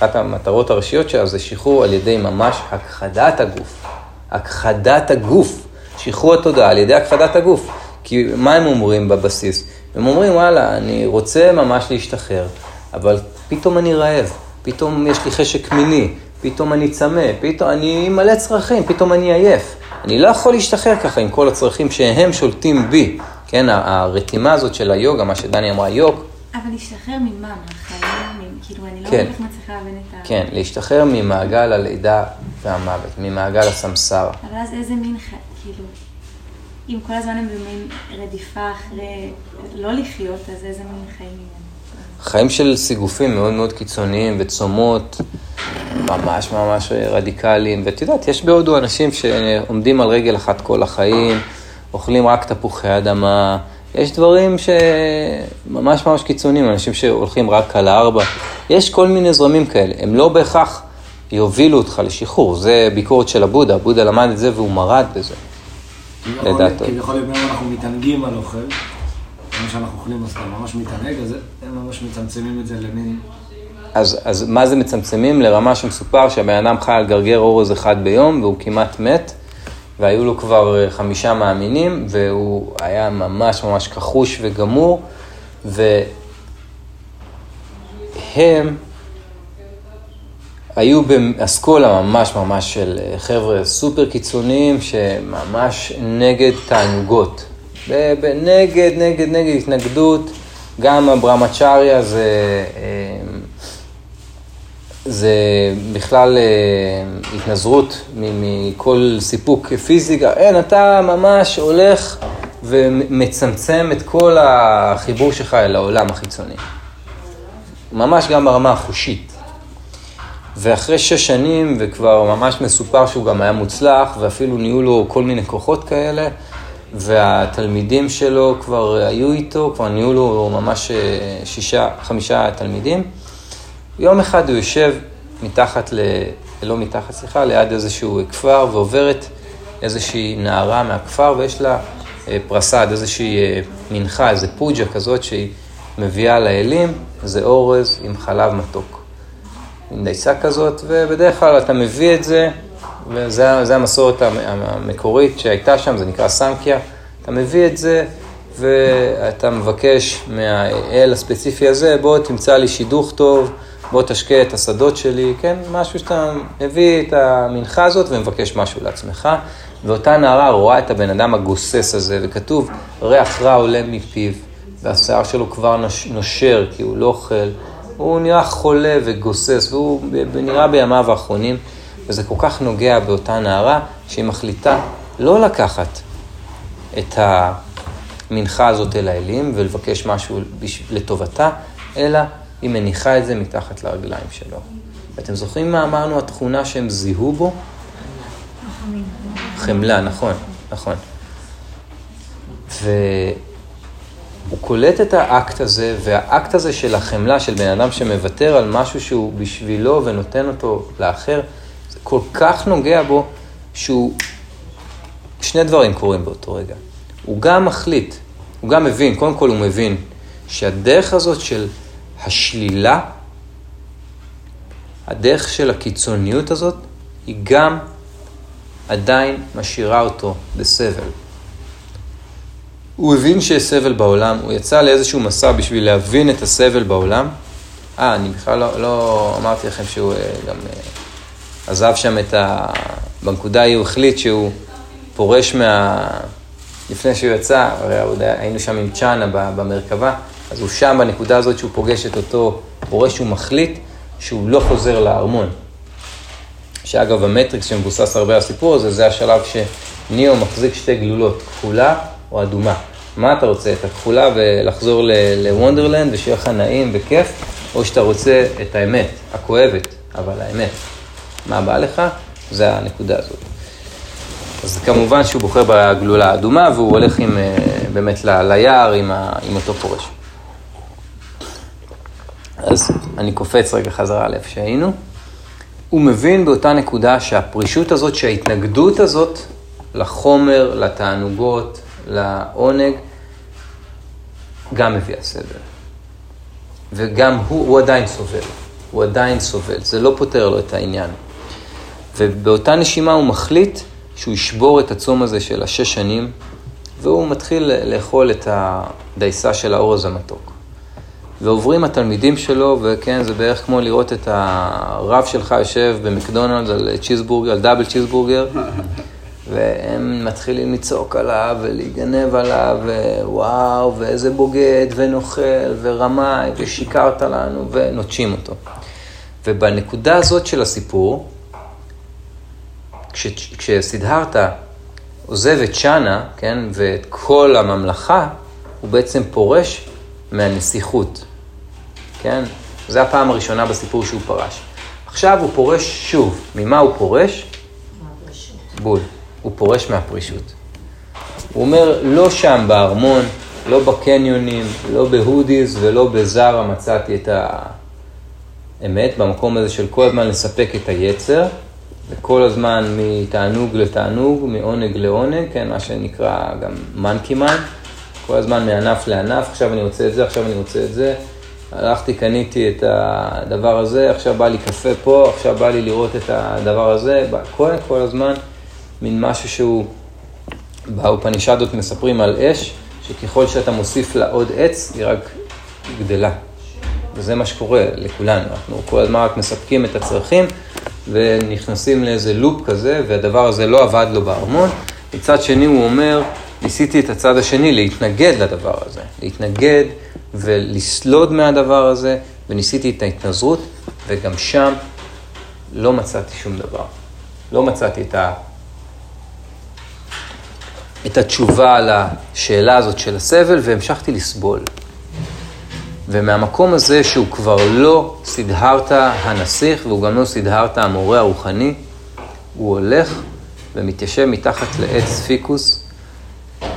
Speaker 1: אחת המטרות הראשיות שלה זה שחרור על ידי ממש הכחדת הגוף. הכחדת הגוף, שחרור התודעה על ידי הכחדת הגוף. כי מה הם אומרים בבסיס? הם אומרים, וואלה, אני רוצה ממש להשתחרר, אבל פתאום אני רעב, פתאום יש לי חשק מיני, פתאום אני צמא, פתאום אני מלא צרכים, פתאום אני עייף. אני לא יכול להשתחרר ככה עם כל הצרכים שהם שולטים בי. כן, הרתימה הזאת של היוגה, מה שדני אמרה, יוג.
Speaker 3: אבל להשתחרר ממה? מהחיים? כאילו, אני לא
Speaker 1: כן,
Speaker 3: כך מצליחה להבין את ה...
Speaker 1: כן, להשתחרר ממעגל הלידה והמוות, ממעגל הסמסרה.
Speaker 3: אבל אז איזה מין כאילו, אם כל הזמן הם במין רדיפה אחרי לא לחיות, אז איזה מין חיים הם?
Speaker 1: חיים של סיגופים מאוד מאוד קיצוניים וצומות, ממש ממש רדיקליים. ואת יודעת, יש בהודו אנשים שעומדים על רגל אחת כל החיים. אוכלים רק תפוחי אדמה, יש דברים שממש ממש קיצוניים, אנשים שהולכים רק על הארבע, יש כל מיני זרמים כאלה, הם לא בהכרח יובילו אותך לשחרור, זה ביקורת של הבודה, הבודה למד את זה והוא מרד בזה, לדעתו.
Speaker 2: כביכול אם אנחנו מתענגים על אוכל, כמו שאנחנו אוכלים אז אתה ממש מתענג, אז הם ממש מצמצמים את זה למין...
Speaker 1: אז, אז מה זה מצמצמים? לרמה שמסופר שהבן אדם חי על גרגר אורז אחד ביום והוא כמעט מת, והיו לו כבר אה, חמישה מאמינים, והוא היה ממש ממש כחוש וגמור, והם היו באסכולה ממש ממש של אה, חבר'ה סופר קיצוניים, שממש נגד תענוגות. נגד, נגד, נגד התנגדות, גם הברמצ'ריה זה... זה בכלל אה, התנזרות מכל סיפוק פיזי, אין, אתה ממש הולך ומצמצם את כל החיבור שלך אל העולם החיצוני. ממש גם ברמה החושית. ואחרי שש שנים, וכבר ממש מסופר שהוא גם היה מוצלח, ואפילו נהיו לו כל מיני כוחות כאלה, והתלמידים שלו כבר היו איתו, כבר נהיו לו ממש אה, שישה, חמישה תלמידים. יום אחד הוא יושב מתחת, ל... לא מתחת, סליחה, ליד איזשהו כפר, ועוברת איזושהי נערה מהכפר, ויש לה אה, פרסד, איזושהי אה, מנחה, איזה פוג'ה כזאת שהיא מביאה לאלים, זה אורז עם חלב מתוק. עם דייסה כזאת, ובדרך כלל אתה מביא את זה, וזה המסורת המקורית שהייתה שם, זה נקרא סנקיה. אתה מביא את זה, ואתה מבקש מהאל הספציפי הזה, בוא תמצא לי שידוך טוב, בוא תשקה את השדות שלי, כן? משהו שאתה מביא את המנחה הזאת ומבקש משהו לעצמך. ואותה נערה רואה את הבן אדם הגוסס הזה, וכתוב, ריח רע עולה מפיו, והשיער שלו כבר נושר, כי הוא לא אוכל. הוא נראה חולה וגוסס, והוא נראה בימיו האחרונים, וזה כל כך נוגע באותה נערה, שהיא מחליטה לא לקחת את המנחה הזאת אל האלים ולבקש משהו לטובתה, אלא היא מניחה את זה מתחת לרגליים שלו. ואתם זוכרים מה אמרנו, התכונה שהם זיהו בו? חמלה, נכון, נכון. והוא קולט את האקט הזה, והאקט הזה של החמלה של בן אדם שמוותר על משהו שהוא בשבילו ונותן אותו לאחר, זה כל כך נוגע בו, שהוא... שני דברים קורים באותו רגע. הוא גם מחליט, הוא גם מבין, קודם כל הוא מבין, שהדרך הזאת של השלילה, הדרך של הקיצוניות הזאת, היא גם עדיין משאירה אותו בסבל. הוא הבין שיש סבל בעולם, הוא יצא לאיזשהו מסע בשביל להבין את הסבל בעולם. אה, אני בכלל לא, לא אמרתי לכם שהוא אה, גם אה, עזב שם את ה... בנקודה ההיא הוא החליט שהוא פורש מה... לפני שהוא יצא, הרי היינו שם עם צ'אנה במרכבה, אז הוא שם בנקודה הזאת שהוא פוגש את אותו פורש, הוא מחליט שהוא לא חוזר לארמון. שאגב, המטריקס שמבוסס הרבה על הסיפור הזה, זה השלב שניאו מחזיק שתי גלולות, כחולה או אדומה. מה אתה רוצה, את הכחולה ולחזור לוונדרלנד ושיהיה לך נעים וכיף, או שאתה רוצה את האמת, הכואבת, אבל האמת. מה בא לך? זה הנקודה הזאת. אז כמובן שהוא בוחר בגלולה האדומה והוא הולך עם, אה, באמת ליער עם, ה, עם אותו פורש. אז אני קופץ רגע חזרה לאיפה שהיינו. הוא מבין באותה נקודה שהפרישות הזאת, שההתנגדות הזאת לחומר, לתענוגות, לעונג, גם מביאה סבל. וגם הוא, הוא עדיין סובל. הוא עדיין סובל. זה לא פותר לו את העניין. ובאותה נשימה הוא מחליט שהוא ישבור את הצום הזה של השש שנים, והוא מתחיל לאכול את הדייסה של האורז המתוק. ועוברים התלמידים שלו, וכן, זה בערך כמו לראות את הרב שלך יושב במקדונלדס על צ'יזבורגר, על דאבל צ'יזבורגר, והם מתחילים לצעוק עליו ולהיגנב עליו, ווואו, ואיזה בוגד, ונוכל, ורמאי, ושיקרת לנו, ונוטשים אותו. ובנקודה הזאת של הסיפור, כש, כשסידהרתה עוזב את צ'אנה, כן, ואת כל הממלכה, הוא בעצם פורש מהנסיכות. כן? זו הפעם הראשונה בסיפור שהוא פרש. עכשיו הוא פורש שוב. ממה הוא פורש? בול. הוא פורש מהפרישות. הוא אומר, לא שם בארמון, לא בקניונים, לא בהודיז ולא בזארה מצאתי את האמת, במקום הזה של כל הזמן לספק את היצר, וכל הזמן מתענוג לתענוג, מעונג לעונג, כן, מה שנקרא גם מנקי מן, כל הזמן מענף לענף, עכשיו אני רוצה את זה, עכשיו אני רוצה את זה. הלכתי, קניתי את הדבר הזה, עכשיו בא לי קפה פה, עכשיו בא לי לראות את הדבר הזה, כל, כל הזמן מין משהו שהוא, באופנישדות מספרים על אש, שככל שאתה מוסיף לה עוד עץ, היא רק גדלה. וזה מה שקורה לכולנו, אנחנו כל הזמן רק מספקים את הצרכים ונכנסים לאיזה לופ כזה, והדבר הזה לא עבד לו בארמון. מצד שני הוא אומר, ניסיתי את הצד השני להתנגד לדבר הזה, להתנגד ולסלוד מהדבר הזה, וניסיתי את ההתנזרות, וגם שם לא מצאתי שום דבר. לא מצאתי את, ה... את התשובה על השאלה הזאת של הסבל, והמשכתי לסבול. ומהמקום הזה שהוא כבר לא סידהרת הנסיך, והוא גם לא סידהרת המורה הרוחני, הוא הולך ומתיישב מתחת לעץ פיקוס,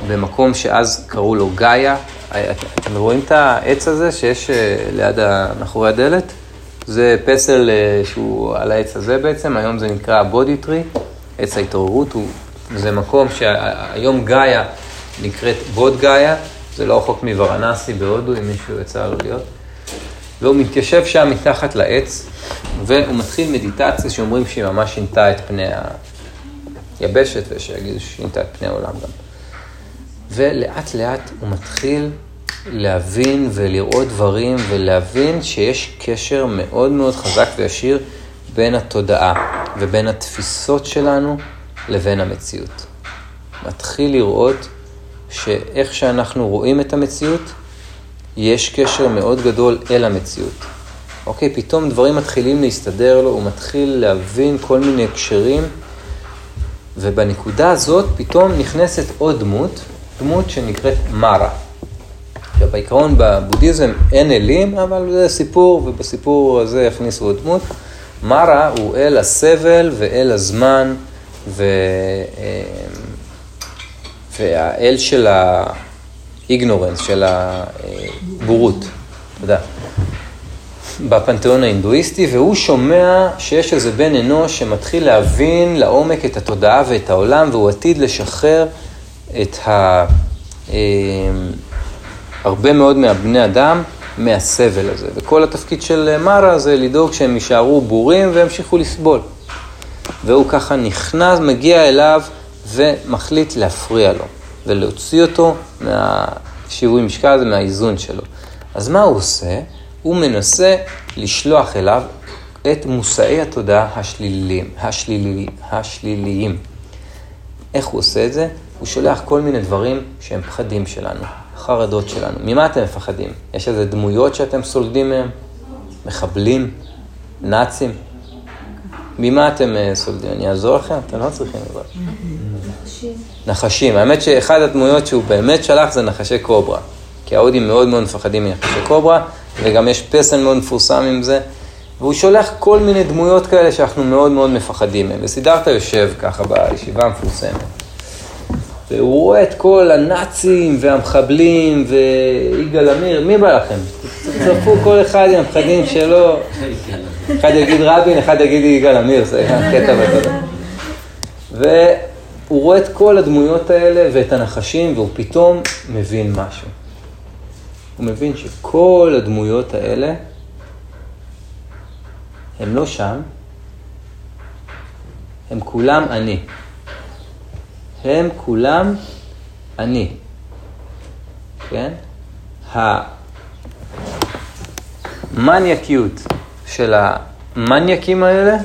Speaker 1: במקום שאז קראו לו גאיה, אתם רואים את העץ הזה שיש אה, ליד, מאחורי הדלת? זה פסל אה, שהוא על העץ הזה בעצם, היום זה נקרא בודי טרי, עץ ההתעוררות, הוא, זה מקום שהיום גאיה נקראת בוד גאיה, זה לא רחוק מוורנסי בהודו, אם מישהו יצא לו להיות. והוא מתיישב שם מתחת לעץ, והוא מתחיל מדיטציה שאומרים שהיא ממש שינתה את פני היבשת, ושיגידו ששינתה את פני העולם גם. ולאט לאט הוא מתחיל להבין ולראות דברים ולהבין שיש קשר מאוד מאוד חזק וישיר בין התודעה ובין התפיסות שלנו לבין המציאות. מתחיל לראות שאיך שאנחנו רואים את המציאות, יש קשר מאוד גדול אל המציאות. אוקיי, פתאום דברים מתחילים להסתדר לו, הוא מתחיל להבין כל מיני הקשרים, ובנקודה הזאת פתאום נכנסת עוד דמות, דמות שנקראת מרה. עכשיו, בעיקרון בבודהיזם אין אלים, אבל זה סיפור, ובסיפור הזה הכניסו עוד דמות. מרה הוא אל הסבל ואל הזמן, ו... אה, והאל של האיגנורנס, של הבורות, תודה. בפנתיאון ההינדואיסטי, והוא שומע שיש איזה בן אנוש שמתחיל להבין לעומק את התודעה ואת העולם, והוא עתיד לשחרר את ה... אה, הרבה מאוד מהבני אדם מהסבל הזה. וכל התפקיד של מרה זה לדאוג שהם יישארו בורים וימשיכו לסבול. והוא ככה נכנס, מגיע אליו ומחליט להפריע לו, ולהוציא אותו מהשיווי משקל הזה, מהאיזון שלו. אז מה הוא עושה? הוא מנסה לשלוח אליו את מושאי התודעה השליליים, השליליים, השליליים. איך הוא עושה את זה? הוא שולח כל מיני דברים שהם פחדים שלנו, חרדות שלנו. ממה אתם מפחדים? יש איזה דמויות שאתם סולדים מהם? מחבלים? נאצים? ממה אתם אה, סולדים? אני אעזור לכם? אתם לא צריכים לבד. נחשים. נחשים. האמת שאחד הדמויות שהוא באמת שלח זה נחשי קוברה. כי ההודים מאוד מאוד מפחדים מנחשי קוברה, וגם יש פסל מאוד מפורסם עם זה. והוא שולח כל מיני דמויות כאלה שאנחנו מאוד מאוד מפחדים מהם. וסידרת יושב ככה בישיבה המפורסמת. והוא רואה את כל הנאצים והמחבלים ויגאל עמיר, מי בא לכם? תצטרפו כל אחד עם הפחדים שלו. אחד יגיד רבין, אחד יגיד יגאל עמיר, זה קטע בתודה. והוא רואה את כל הדמויות האלה ואת הנחשים, והוא פתאום מבין משהו. הוא מבין שכל הדמויות האלה, הם לא שם, הם כולם אני. הם כולם אני. כן? המניאקיות של המניאקים האלה,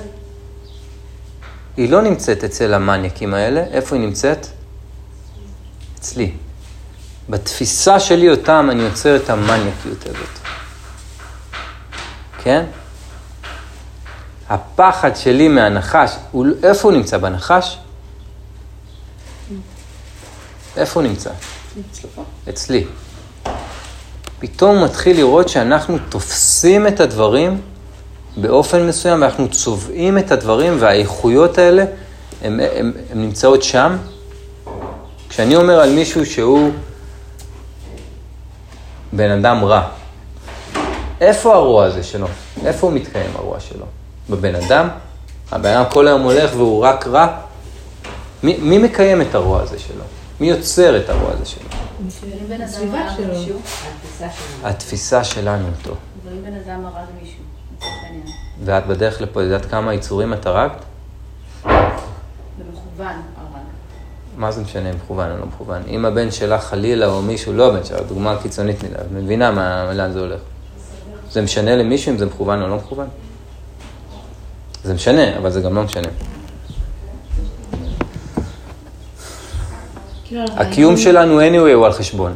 Speaker 1: היא לא נמצאת אצל המניאקים האלה, איפה היא נמצאת? אצלי. בתפיסה שלי אותם אני יוצר את המניאקיות הזאת. כן? הפחד שלי מהנחש, הוא, איפה הוא נמצא? בנחש? איפה הוא נמצא? אצלי. פתאום הוא מתחיל לראות שאנחנו תופסים את הדברים באופן מסוים, ואנחנו צובעים את הדברים, והאיכויות האלה, הן נמצאות שם. כשאני אומר על מישהו שהוא בן אדם רע, איפה הרוע הזה שלו? איפה הוא מתקיים הרוע שלו? בבן אדם? הבן אדם כל היום הולך והוא רק רע? מי, מי מקיים את הרוע הזה שלו? מי יוצר את הרוע הזה שלו?
Speaker 4: הסביבה שלו.
Speaker 1: התפיסה שלנו אותו.
Speaker 4: אבל אם בן אדם הרג מישהו,
Speaker 1: ואת בדרך לפה, יודעת כמה יצורים את הרגת?
Speaker 4: במכוון הרג.
Speaker 1: מה זה משנה, מכוון או לא מכוון? אם הבן שלך חלילה או מישהו, לא הבן שלך, דוגמה קיצונית מדי, את מבינה מה, לאן זה הולך. זה משנה למישהו אם זה מכוון או לא מכוון? זה משנה, אבל זה גם לא משנה. הקיום שלנו anyway הוא על חשבון.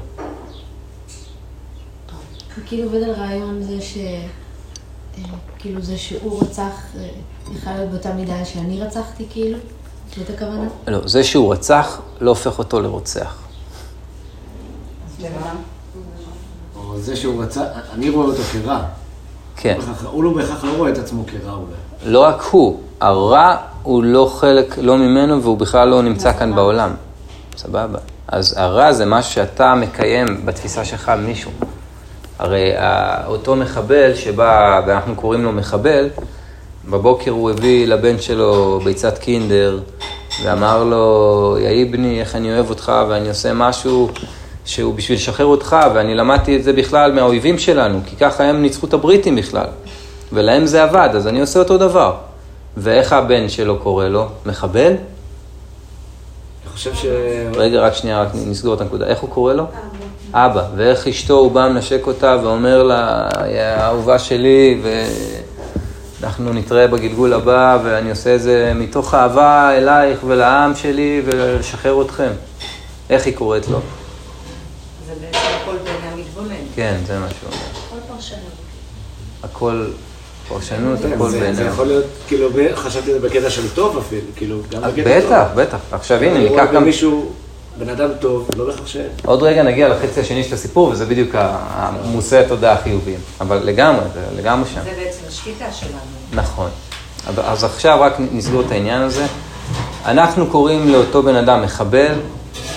Speaker 4: כאילו עובד על רעיון זה ש... אה, כאילו זה שהוא רצח, אה, יכול להיות באותה מידה שאני רצחתי, כאילו? זאת הכוונה?
Speaker 1: לא, זה שהוא רצח לא הופך אותו לרוצח.
Speaker 2: או זה שהוא רצח, אני רואה אותו כרע.
Speaker 1: כן.
Speaker 2: הוא לא בהכרח לא רואה את עצמו כרע אולי.
Speaker 1: לא רק הוא, הרע הוא לא חלק, לא ממנו, והוא בכלל לא נמצא כאן בעולם. סבבה. אז הרע זה משהו שאתה מקיים בתפיסה שלך על מישהו. הרי אותו מחבל שבא, ואנחנו קוראים לו מחבל, בבוקר הוא הביא לבן שלו ביצת קינדר, ואמר לו, יהי בני, איך אני אוהב אותך, ואני עושה משהו שהוא בשביל לשחרר אותך, ואני למדתי את זה בכלל מהאויבים שלנו, כי ככה הם ניצחו את הבריטים בכלל, ולהם זה עבד, אז אני עושה אותו דבר. ואיך הבן שלו קורא לו? מחבל?
Speaker 2: חושב ש...
Speaker 1: רגע, רק שנייה, רק נסגור את הנקודה. איך הוא קורא לו? אבא. ואיך אשתו, הוא בא מנשק אותה ואומר לה, האהובה שלי, ואנחנו נתראה בגלגול הבא, ואני עושה את זה מתוך אהבה אלייך ולעם שלי ולשחרר אתכם. איך היא קוראת לו?
Speaker 5: זה בעצם הכל בעיני המתבונן.
Speaker 1: כן, זה מה שהוא אומר.
Speaker 5: כל פרשנות.
Speaker 1: הכל פרשנות,
Speaker 2: כן,
Speaker 1: הכל
Speaker 2: זה- זה
Speaker 1: בעיניו.
Speaker 2: יכול להיות, כאילו, חשבתי על זה בקטע של טוב אפילו, כאילו, גם בקטע טוב.
Speaker 1: בטח, בטח. עכשיו הנה, ניקח גם...
Speaker 2: במישהו, בן אדם טוב, לא בהכרח ש...
Speaker 1: עוד רגע נגיע לחצי השני של הסיפור, וזה בדיוק המושאי התודעה החיוביים. אבל לגמרי, זה לגמרי שם.
Speaker 5: זה בעצם השליטה שלנו.
Speaker 1: נכון. אז עכשיו רק נסגור את העניין הזה. אנחנו קוראים לאותו בן אדם מחבל,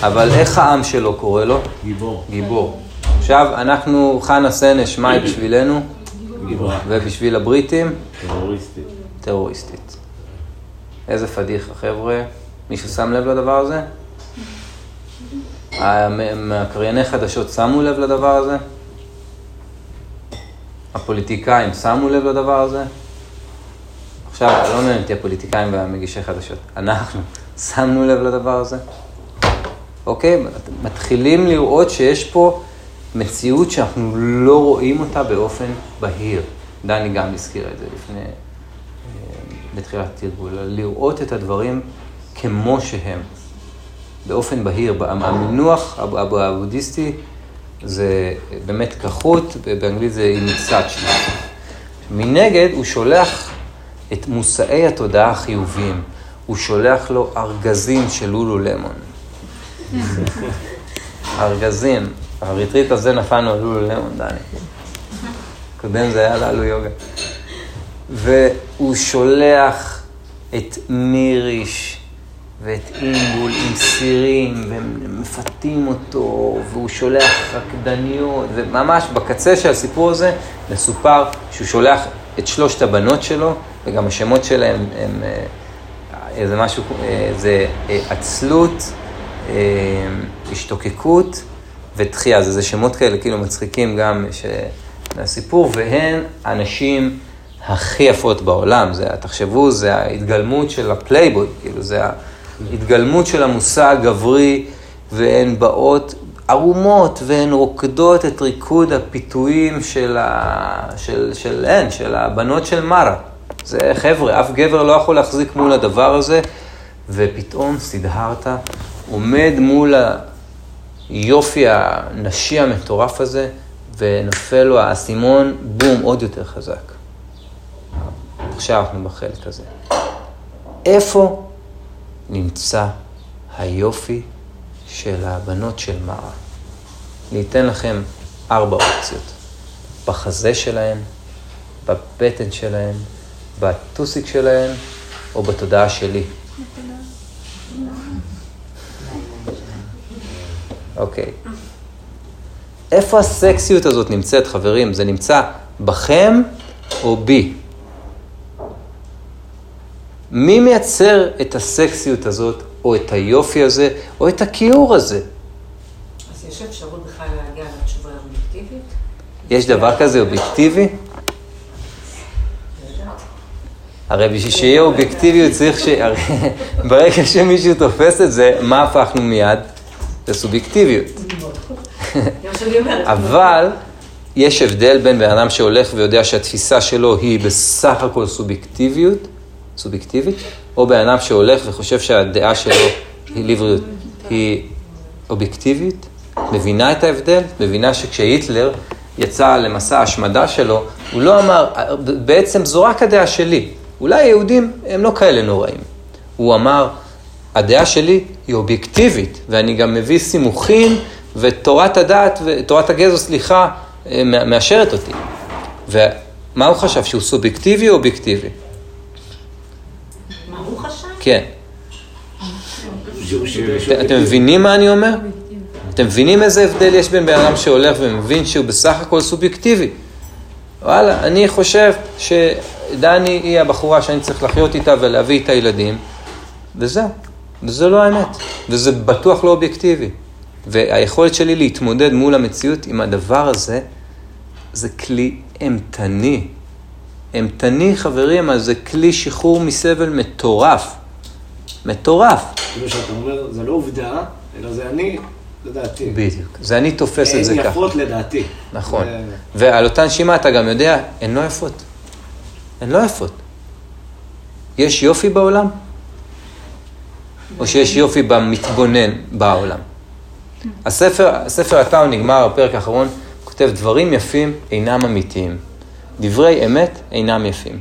Speaker 1: אבל איך העם שלו קורא לו?
Speaker 2: גיבור.
Speaker 1: גיבור. עכשיו, אנחנו, חנה סנש, מה היא בשבילנו? ובשביל הבריטים?
Speaker 2: טרוריסטי.
Speaker 1: טרוריסטית. איזה פדיחה, חבר'ה. מישהו שם לב לדבר הזה? המ- הקרייני חדשות שמו לב לדבר הזה? הפוליטיקאים שמו לב לדבר הזה? עכשיו, לא מעניין אותי הפוליטיקאים והמגישי חדשות. אנחנו שמנו לב לדבר הזה? אוקיי? מתחילים לראות שיש פה מציאות שאנחנו לא רואים אותה באופן בהיר. דני גם הזכיר את זה לפני, אה, בתחילת התרגול, לראות את הדברים כמו שהם, באופן בהיר. המינוח הב- הב- הבודהיסטי זה באמת כחות, באנגלית זה שלי. מנגד, הוא שולח את מושאי התודעה החיוביים. הוא שולח לו ארגזים של לולו למון. ארגזים. הריטריט הזה נפלנו על לולו למון, דני. קודם זה היה ללו יוגה. והוא שולח את מיריש ואת אינגול עם סירים, והם מפתים אותו, והוא שולח רקדניות, וממש בקצה של הסיפור הזה מסופר שהוא שולח את שלושת הבנות שלו, וגם השמות שלהם הם, אה, אה, זה משהו, אה, זה אה, עצלות, השתוקקות ודחייה, זה, זה שמות כאלה כאילו מצחיקים גם. מהסיפור, והן הנשים הכי יפות בעולם. זה, תחשבו, זה ההתגלמות של הפלייבוי, כאילו, זה ההתגלמות של המושא הגברי, והן באות ערומות, והן רוקדות את ריקוד הפיתויים של, ה... של, של הן, של הבנות של מרה. זה חבר'ה, אף גבר לא יכול להחזיק מול הדבר הזה, ופתאום סידהרת עומד מול היופי הנשי המטורף הזה, ונופל לו האסימון, בום, עוד יותר חזק. עכשיו אנחנו בחלק הזה. איפה נמצא היופי של הבנות של מרה? אני אתן לכם ארבע אופציות. בחזה שלהן, בבטן שלהן, בטוסיק שלהן, או בתודעה שלי. אוקיי. איפה הסקסיות הזאת נמצאת, חברים? זה נמצא בכם או בי? מי מייצר את הסקסיות הזאת, או את היופי הזה, או את הכיעור הזה?
Speaker 5: אז יש אפשרות בכלל להגיע לתשובה האובייקטיבית?
Speaker 1: יש דבר כזה אובייקטיבי? הרי בשביל שיהיה אובייקטיביות צריך ש... ברגע שמישהו תופס את זה, מה הפכנו מיד?
Speaker 5: זה אומרת.
Speaker 1: אבל יש הבדל בין בן אדם שהולך ויודע שהתפיסה שלו היא בסך הכל סובייקטיביות, סובייקטיבית, או בן אדם שהולך וחושב שהדעה שלו היא ליבריות, היא אובייקטיבית, מבינה את ההבדל, מבינה שכשהיטלר יצא למסע ההשמדה שלו, הוא לא אמר, בעצם זו רק הדעה שלי, אולי היהודים הם לא כאלה נוראים. הוא אמר, הדעה שלי היא אובייקטיבית, ואני גם מביא סימוכים, ותורת הדת, תורת הגזע, סליחה, אה, מאשרת אותי. ומה הוא חשב, שהוא סובייקטיבי או אובייקטיבי?
Speaker 5: מה הוא חשב?
Speaker 1: כן. אתם מבינים מה אני אומר? אתם מבינים איזה הבדל יש בין בן אדם שהולך ומבין שהוא בסך הכל סובייקטיבי? וואלה, אני חושב שדני היא הבחורה שאני צריך לחיות איתה ולהביא איתה ילדים, וזהו. וזה לא האמת, וזה בטוח לא אובייקטיבי. והיכולת שלי להתמודד מול המציאות עם הדבר הזה, זה כלי אימתני. אימתני, חברים, אז זה כלי שחרור מסבל מטורף. מטורף.
Speaker 2: כאילו שאתה אומר, זה לא עובדה, אלא זה אני, לדעתי.
Speaker 1: בדיוק. זה אני תופס את זה
Speaker 2: הן
Speaker 1: ככה.
Speaker 2: יפות לדעתי.
Speaker 1: נכון. ועל אותה נשימה אתה גם יודע, הן לא יפות. הן לא יפות. יש יופי בעולם? או שיש יופי במתבונן בעולם? הספר, הספר הטאו נגמר, הפרק האחרון, כותב דברים יפים אינם אמיתיים. דברי אמת אינם יפים.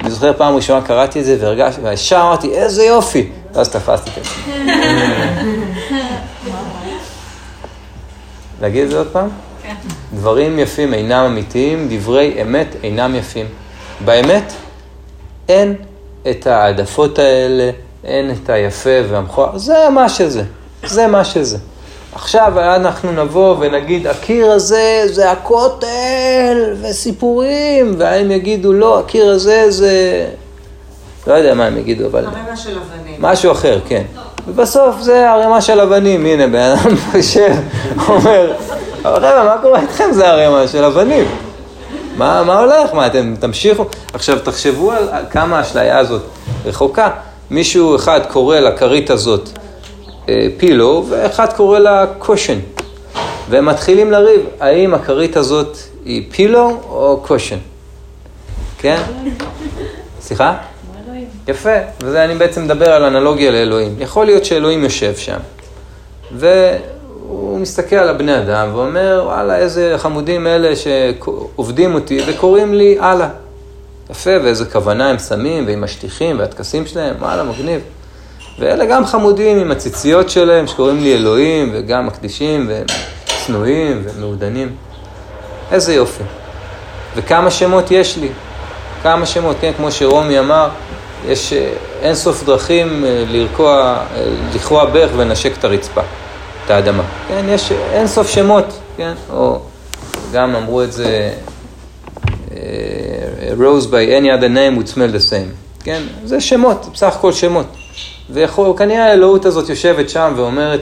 Speaker 1: אני זוכר פעם ראשונה קראתי את זה והרגשתי, וישר אמרתי, איזה יופי! ואז תפסתי את עצמי. להגיד את זה עוד פעם? דברים יפים אינם אמיתיים, דברי אמת אינם יפים. באמת, אין את העדפות האלה, אין את היפה והמכוער, זה מה שזה, זה מה שזה. עכשיו אנחנו נבוא ונגיד, הקיר הזה זה הכותל וסיפורים, והם יגידו, לא, הקיר הזה זה... לא יודע מה הם יגידו, אבל...
Speaker 5: הרמה של אבנים.
Speaker 1: משהו אחר, כן. ובסוף זה ערימה של אבנים, הנה, בן אדם יושב, אומר, אבל חבר'ה, מה קורה איתכם? זה ערימה של אבנים. מה, מה הולך? מה, אתם תמשיכו? עכשיו, תחשבו על כמה האשליה הזאת רחוקה. מישהו אחד קורא לכרית הזאת אה, פילו, ואחד קורא לה קושן. והם מתחילים לריב, האם הכרית הזאת היא פילו או קושן? כן? סליחה? יפה, וזה אני בעצם מדבר על אנלוגיה לאלוהים. יכול להיות שאלוהים יושב שם, והוא מסתכל על הבני אדם ואומר, וואלה, איזה חמודים אלה שעובדים אותי וקוראים לי הלאה. יפה, ואיזה כוונה הם שמים, ועם השטיחים והטקסים שלהם, וואלה, מגניב. ואלה גם חמודים עם הציציות שלהם, שקוראים לי אלוהים, וגם מקדישים, והם צנועים ומעודנים. איזה יופי. וכמה שמות יש לי. כמה שמות, כן, כמו שרומי אמר, יש אה, אין סוף דרכים אה, לרקוע, אה, לכרוע ברך ולנשק את הרצפה, את האדמה. כן, יש אין סוף שמות, כן, או גם אמרו את זה, rose by any other name would smell the same, כן, זה שמות, בסך הכל שמות. וכנראה האלוהות הזאת יושבת שם ואומרת,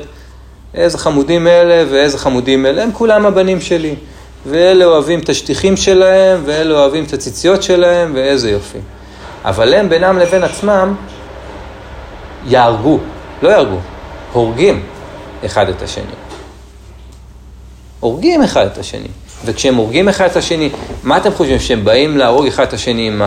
Speaker 1: איזה חמודים אלה ואיזה חמודים אלה, הם כולם הבנים שלי. ואלה אוהבים את השטיחים שלהם, ואלה אוהבים את הציציות שלהם, ואיזה יופי. אבל הם בינם לבין עצמם יהרגו, לא יהרגו, הורגים אחד את השני. הורגים אחד את השני. וכשהם הורגים אחד את השני, מה אתם חושבים, שהם באים להרוג אחד את השני עם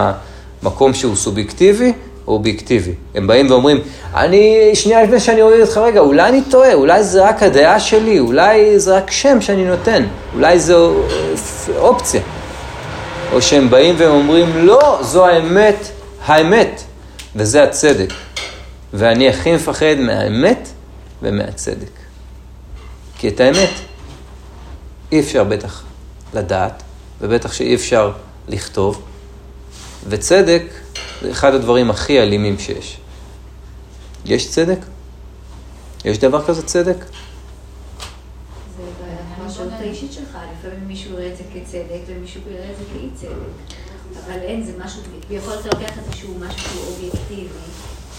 Speaker 1: המקום שהוא סובייקטיבי או אובייקטיבי? הם באים ואומרים, אני, שנייה לפני שאני הוריד אותך רגע, אולי אני טועה, אולי זה רק הדעה שלי, אולי זה רק שם שאני נותן, אולי זו אה, אופציה. או שהם באים והם אומרים, לא, זו האמת, האמת, וזה הצדק. ואני הכי מפחד מהאמת ומהצדק. כי את האמת אי אפשר בטח לדעת, ובטח שאי אפשר לכתוב, וצדק זה אחד הדברים הכי אלימים שיש. יש צדק? יש דבר כזה צדק?
Speaker 6: זה בפרשנות האישית שלך, לפעמים מישהו יראה את זה כצדק ומישהו יראה את זה כאי צדק. אבל אין, זה משהו, כביכול אתה לוקח איזשהו משהו שהוא אובייקטיבי,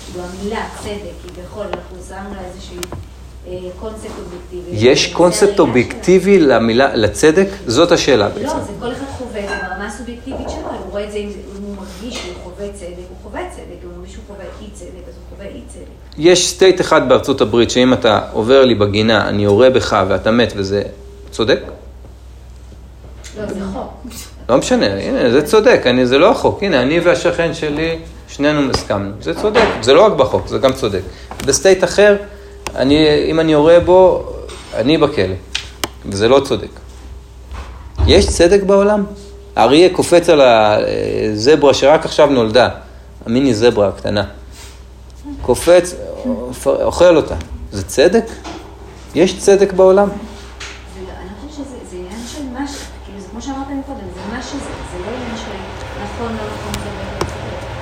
Speaker 6: כאילו המילה צדק, כביכול אנחנו שמנו לה איזשהו אה, קונספט אובייקטיבי.
Speaker 1: יש קונספט אובייקטיבי למילה, לצדק? זאת השאלה
Speaker 6: שלו.
Speaker 1: בעצם.
Speaker 6: לא, זה כל אחד חווה את זה ברמה הסובייקטיבית שלו, הוא רואה את זה, אם הוא מרגיש שהוא חווה צדק, הוא חווה צדק, אם שהוא חווה אי צדק, אז הוא חווה אי צדק.
Speaker 1: יש state אחד בארצות הברית, שאם אתה עובר לי בגינה, אני יורה בך ואתה מת וזה צודק?
Speaker 6: לא, זה חוק.
Speaker 1: לא משנה, הנה, זה צודק, אני, זה לא החוק. הנה, אני והשכן שלי, שנינו הסכמנו. זה צודק, זה לא רק בחוק, זה גם צודק. ב state אחר, אני, אם אני יורה בו, אני בכלא. וזה לא צודק. יש צדק בעולם? האריה קופץ על הזברה שרק עכשיו נולדה, המיני זברה הקטנה. קופץ, אוכל אותה. זה צדק? יש צדק בעולם?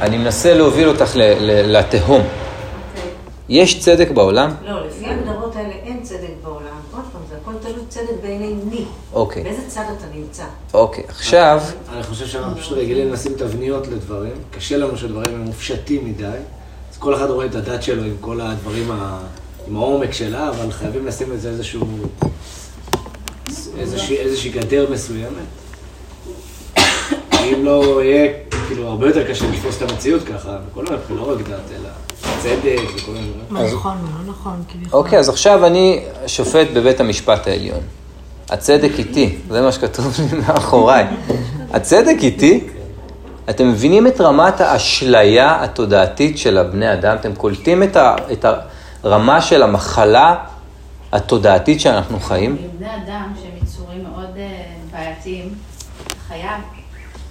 Speaker 6: אני
Speaker 1: מנסה להוביל אותך לתהום. יש צדק בעולם?
Speaker 5: לא, לפי ההגדרות האלה אין צדק בעולם. עוד פעם, זה הכל תלוי צדק בעיני מי.
Speaker 1: אוקיי.
Speaker 5: באיזה צד אתה נמצא.
Speaker 1: אוקיי, עכשיו,
Speaker 2: אני חושב שאנחנו פשוט רגילים לשים תבניות לדברים. קשה לנו שדברים הם מופשטים מדי. אז כל אחד רואה את הדת שלו עם כל הדברים, ה... עם העומק שלה, אבל חייבים לשים לזה איזשהו... איזושהי, איזושהי גדר מסוימת. אם לא יהיה, כאילו, הרבה יותר קשה לתפוס את המציאות ככה, בכל מיני בחינות, לא רק דת, אלא צדק וכל מיני דברים.
Speaker 4: נכון, לא נכון, כביכול.
Speaker 1: אוקיי, אז עכשיו אני שופט בבית המשפט העליון. הצדק איתי, זה מה שכתוב לי מאחוריי. הצדק איתי? אתם מבינים את רמת האשליה התודעתית של הבני אדם? אתם קולטים את, ה, את הרמה של המחלה התודעתית שאנחנו חיים?
Speaker 6: בני אדם שהם יצורים מאוד אה, בעייתיים, חייב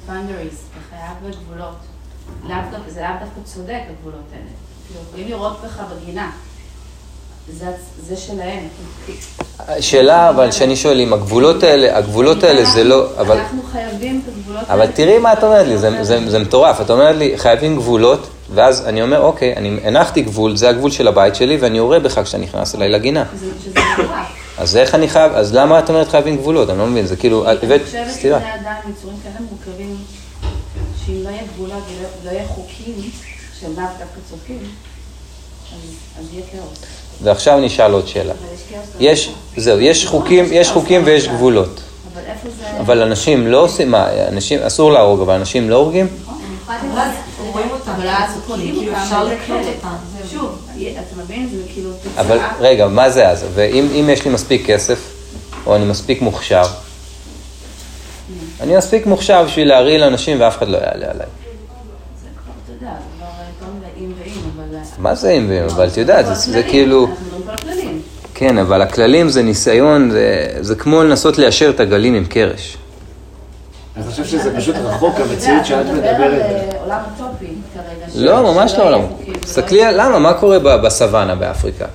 Speaker 6: boundaries, חייב גבולות. זה לאו דווקא צודק, הגבולות האלה. יכולים לראות בך בגינה. זה, זה שלהם.
Speaker 1: השאלה אבל שאני שואל, אם הגבולות האלה, הגבולות האלה זה לא, אבל,
Speaker 6: אנחנו חייבים את הגבולות
Speaker 1: אבל
Speaker 6: האלה.
Speaker 1: תראי מה את אומרת לי, זה, זה, זה מטורף, את אומרת לי חייבים גבולות, ואז אני אומר אוקיי, אני הנחתי גבול, זה הגבול של הבית שלי, ואני יורה בך כשאתה נכנס אליי לגינה.
Speaker 6: שזה- שזה מטורף.
Speaker 1: אז איך אני חייב, אז למה את אומרת חייבים גבולות? אני לא מבין, זה כאילו,
Speaker 6: אני חושבת. שבני אדם הם יצורים כאלה מורכבים, שאם לא יהיה גבולות ולא יהיה חוקים שהם לאו דווקא צודקים, אז- יהיה כאוס.
Speaker 1: ועכשיו נשאל עוד שאלה.
Speaker 6: יש
Speaker 1: זהו, יש חוקים, יש חוקים ויש גבולות.
Speaker 6: אבל איפה זה...
Speaker 1: אבל אנשים לא עושים, מה, אנשים, אסור להרוג, אבל אנשים לא הורגים?
Speaker 6: אבל קוראים
Speaker 5: כאילו
Speaker 1: אבל. רגע, מה זה אז? ואם אם יש לי מספיק כסף, או אני מספיק מוכשר, אני מספיק מוכשר בשביל להרעיל אנשים ואף אחד לא יעלה עליי.
Speaker 6: זה כבר, אתה יודע, זה כבר אה, כל מיני אם ואם, אבל...
Speaker 1: מה זה אם ואם? אבל את יודעת, זה- זה כאילו... כן, אבל הכללים זה ניסיון, זה, כמו לנסות ליישר את הגלים עם קרש.
Speaker 2: אני חושב שזה פשוט רחוק, המציאות שאת
Speaker 6: אתה מדבר על
Speaker 2: מדברת.
Speaker 6: אה, עולם אוטופי כרגע.
Speaker 1: לא, ממש לא
Speaker 6: יהיה
Speaker 1: עולם.
Speaker 6: ולא
Speaker 1: תסתכלי, למה? מה קורה ב- בסוואנה באפריקה?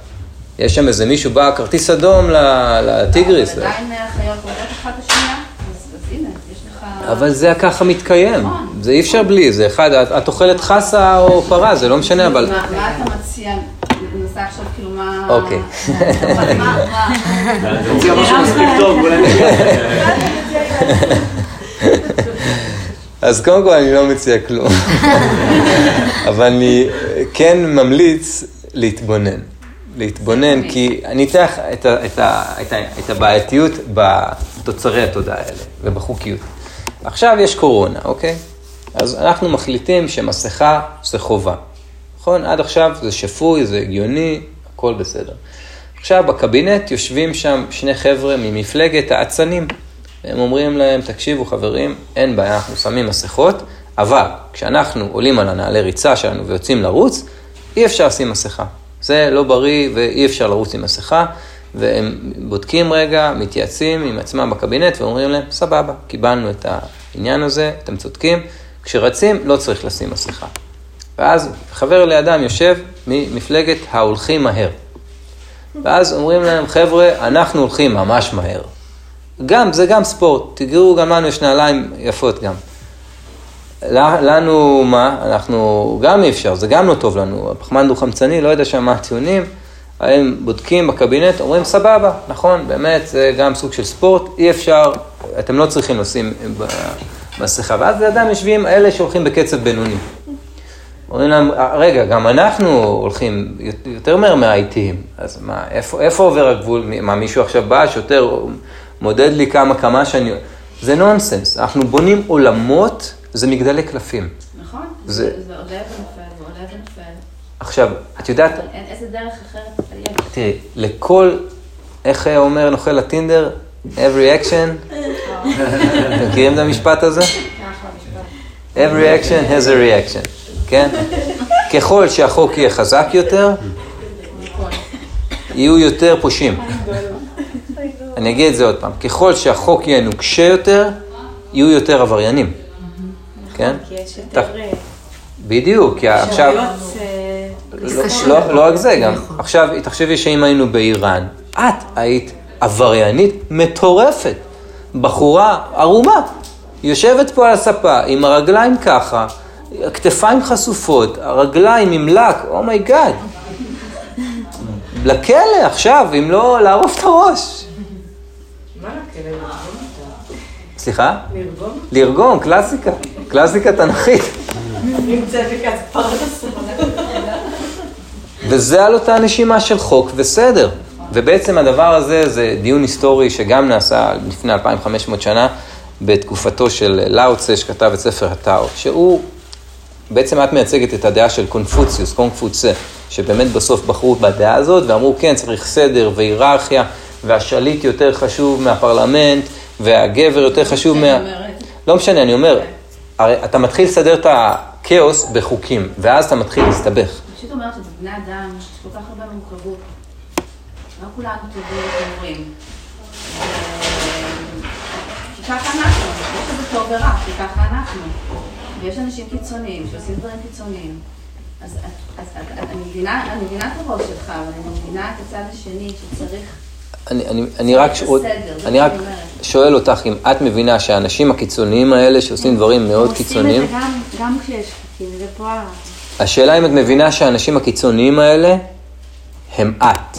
Speaker 1: יש שם איזה מישהו בא, כרטיס אדום ל- לטיגריס.
Speaker 6: אבל עדיין החיות רואות אחת את השנייה, אז אז הנה, יש לך...
Speaker 1: אבל זה ככה מתקיים.
Speaker 6: נכון.
Speaker 1: זה אי אפשר בלי, זה אחד, את- אוכלת חסה או פרה, זה לא משנה, אבל...
Speaker 6: מה אתה מציע? אני מנסה עכשיו כאילו מה...
Speaker 1: אוקיי. אז קודם כל אני לא מציע כלום. אבל אני כן ממליץ להתבונן. להתבונן, כי אני אתן לך את הבעייתיות בתוצרי התודעה האלה ובחוקיות. עכשיו יש קורונה, אוקיי? אז אנחנו מחליטים שמסכה זה חובה. נכון? עד עכשיו זה שפוי, זה הגיוני, הכל בסדר. עכשיו בקבינט יושבים שם שני חבר'ה ממפלגת האצנים. הם אומרים להם, תקשיבו חברים, אין בעיה, אנחנו שמים מסכות, אבל כשאנחנו עולים על הנעלי ריצה שלנו ויוצאים לרוץ, אי אפשר לשים מסכה. זה לא בריא ואי אפשר לרוץ עם מסכה, והם בודקים רגע, מתייעצים עם עצמם בקבינט ואומרים להם, סבבה, קיבלנו את העניין הזה, אתם צודקים, כשרצים לא צריך לשים מסכה. ואז חבר לידם יושב ממפלגת ההולכים מהר. ואז אומרים להם, חבר'ה, אנחנו הולכים ממש מהר. גם, זה גם ספורט, תראו, גם לנו יש נעליים יפות גם. לנו, מה? אנחנו, גם אי אפשר, זה גם לא טוב לנו. הפחמן דו-חמצני, לא יודע שם מה הטיעונים, הם בודקים בקבינט, אומרים, סבבה, נכון, באמת, זה גם סוג של ספורט, אי אפשר, אתם לא צריכים לשים מסכה. ואז לידם יושבים אלה שהולכים בקצב בינוני. אומרים להם, רגע, גם אנחנו הולכים יותר מהר מהאיטיים, אז מה, איפה, איפה עובר הגבול? מה, מישהו עכשיו בא, שוטר, מודד לי כמה, כמה שאני... זה נונסנס, אנחנו בונים עולמות, זה מגדלי קלפים.
Speaker 6: נכון,
Speaker 1: זה-
Speaker 6: זה זה ונופל.
Speaker 1: עכשיו, את יודעת,
Speaker 6: אבל אין איזה דרך אחרת.
Speaker 1: תראי, לכל, איך אומר נוכל הטינדר? every action, אתם מכירים את המשפט הזה? every action has a reaction, כן? ככל שהחוק יהיה חזק יותר, יהיו יותר פושעים. אני אגיד את זה עוד פעם, ככל שהחוק יהיה נוקשה יותר, יהיו יותר עבריינים, כן?
Speaker 3: כי יש יותר... אה,
Speaker 1: בדיוק, כי עכשיו... לא, לא, לא רק זה, גם עכשיו, תחשבי שאם היינו באיראן, את היית עבריינית מטורפת, בחורה ערומה, יושבת פה על הספה עם הרגליים ככה, הכתפיים חשופות, הרגליים עם לק, oh my God. לכלא עכשיו, אם לא לערוף את הראש.
Speaker 5: מה לכלא?
Speaker 1: סליחה?
Speaker 5: לרגום?
Speaker 1: לרגום, קלאסיקה, קלאסיקה תנכית.
Speaker 5: צדק אז פרנסה.
Speaker 1: וזה על אותה נשימה של חוק וסדר. ובעצם הדבר הזה זה דיון היסטורי שגם נעשה לפני 2500 שנה בתקופתו של לאוצה שכתב את ספר הטאו, שהוא, בעצם את מייצגת את הדעה של קונפוציוס, קונקפוצה, שבאמת בסוף בחרו בדעה הזאת ואמרו כן צריך סדר והיררכיה והשליט יותר חשוב מהפרלמנט והגבר יותר חשוב מה... לא משנה, אני אומר, הרי אתה מתחיל לסדר את הכאוס בחוקים, ואז אתה מתחיל להסתבך.
Speaker 6: אני פשוט אומרת שבבני אדם יש כל כך הרבה מורכבות. לא כולנו טובים וחומרים. כי ככה אנחנו, יש לזה טוב ורע, כי ככה אנחנו. ויש אנשים קיצוניים שעושים דברים קיצוניים. אז, אני מבינה את הראש שלך, אבל אני מבינה את הצד השני שצריך...
Speaker 1: אני, אני, אני רק,
Speaker 6: בסדר,
Speaker 1: עוד,
Speaker 6: זה
Speaker 1: אני רק. שואל אותך אם את מבינה שהאנשים הקיצוניים האלה שעושים דברים מאוד קיצוניים,
Speaker 3: עושים את זה גם, גם כשיש חוקים, זה פה ה...
Speaker 1: השאלה אם את מבינה שהאנשים הקיצוניים האלה הם את.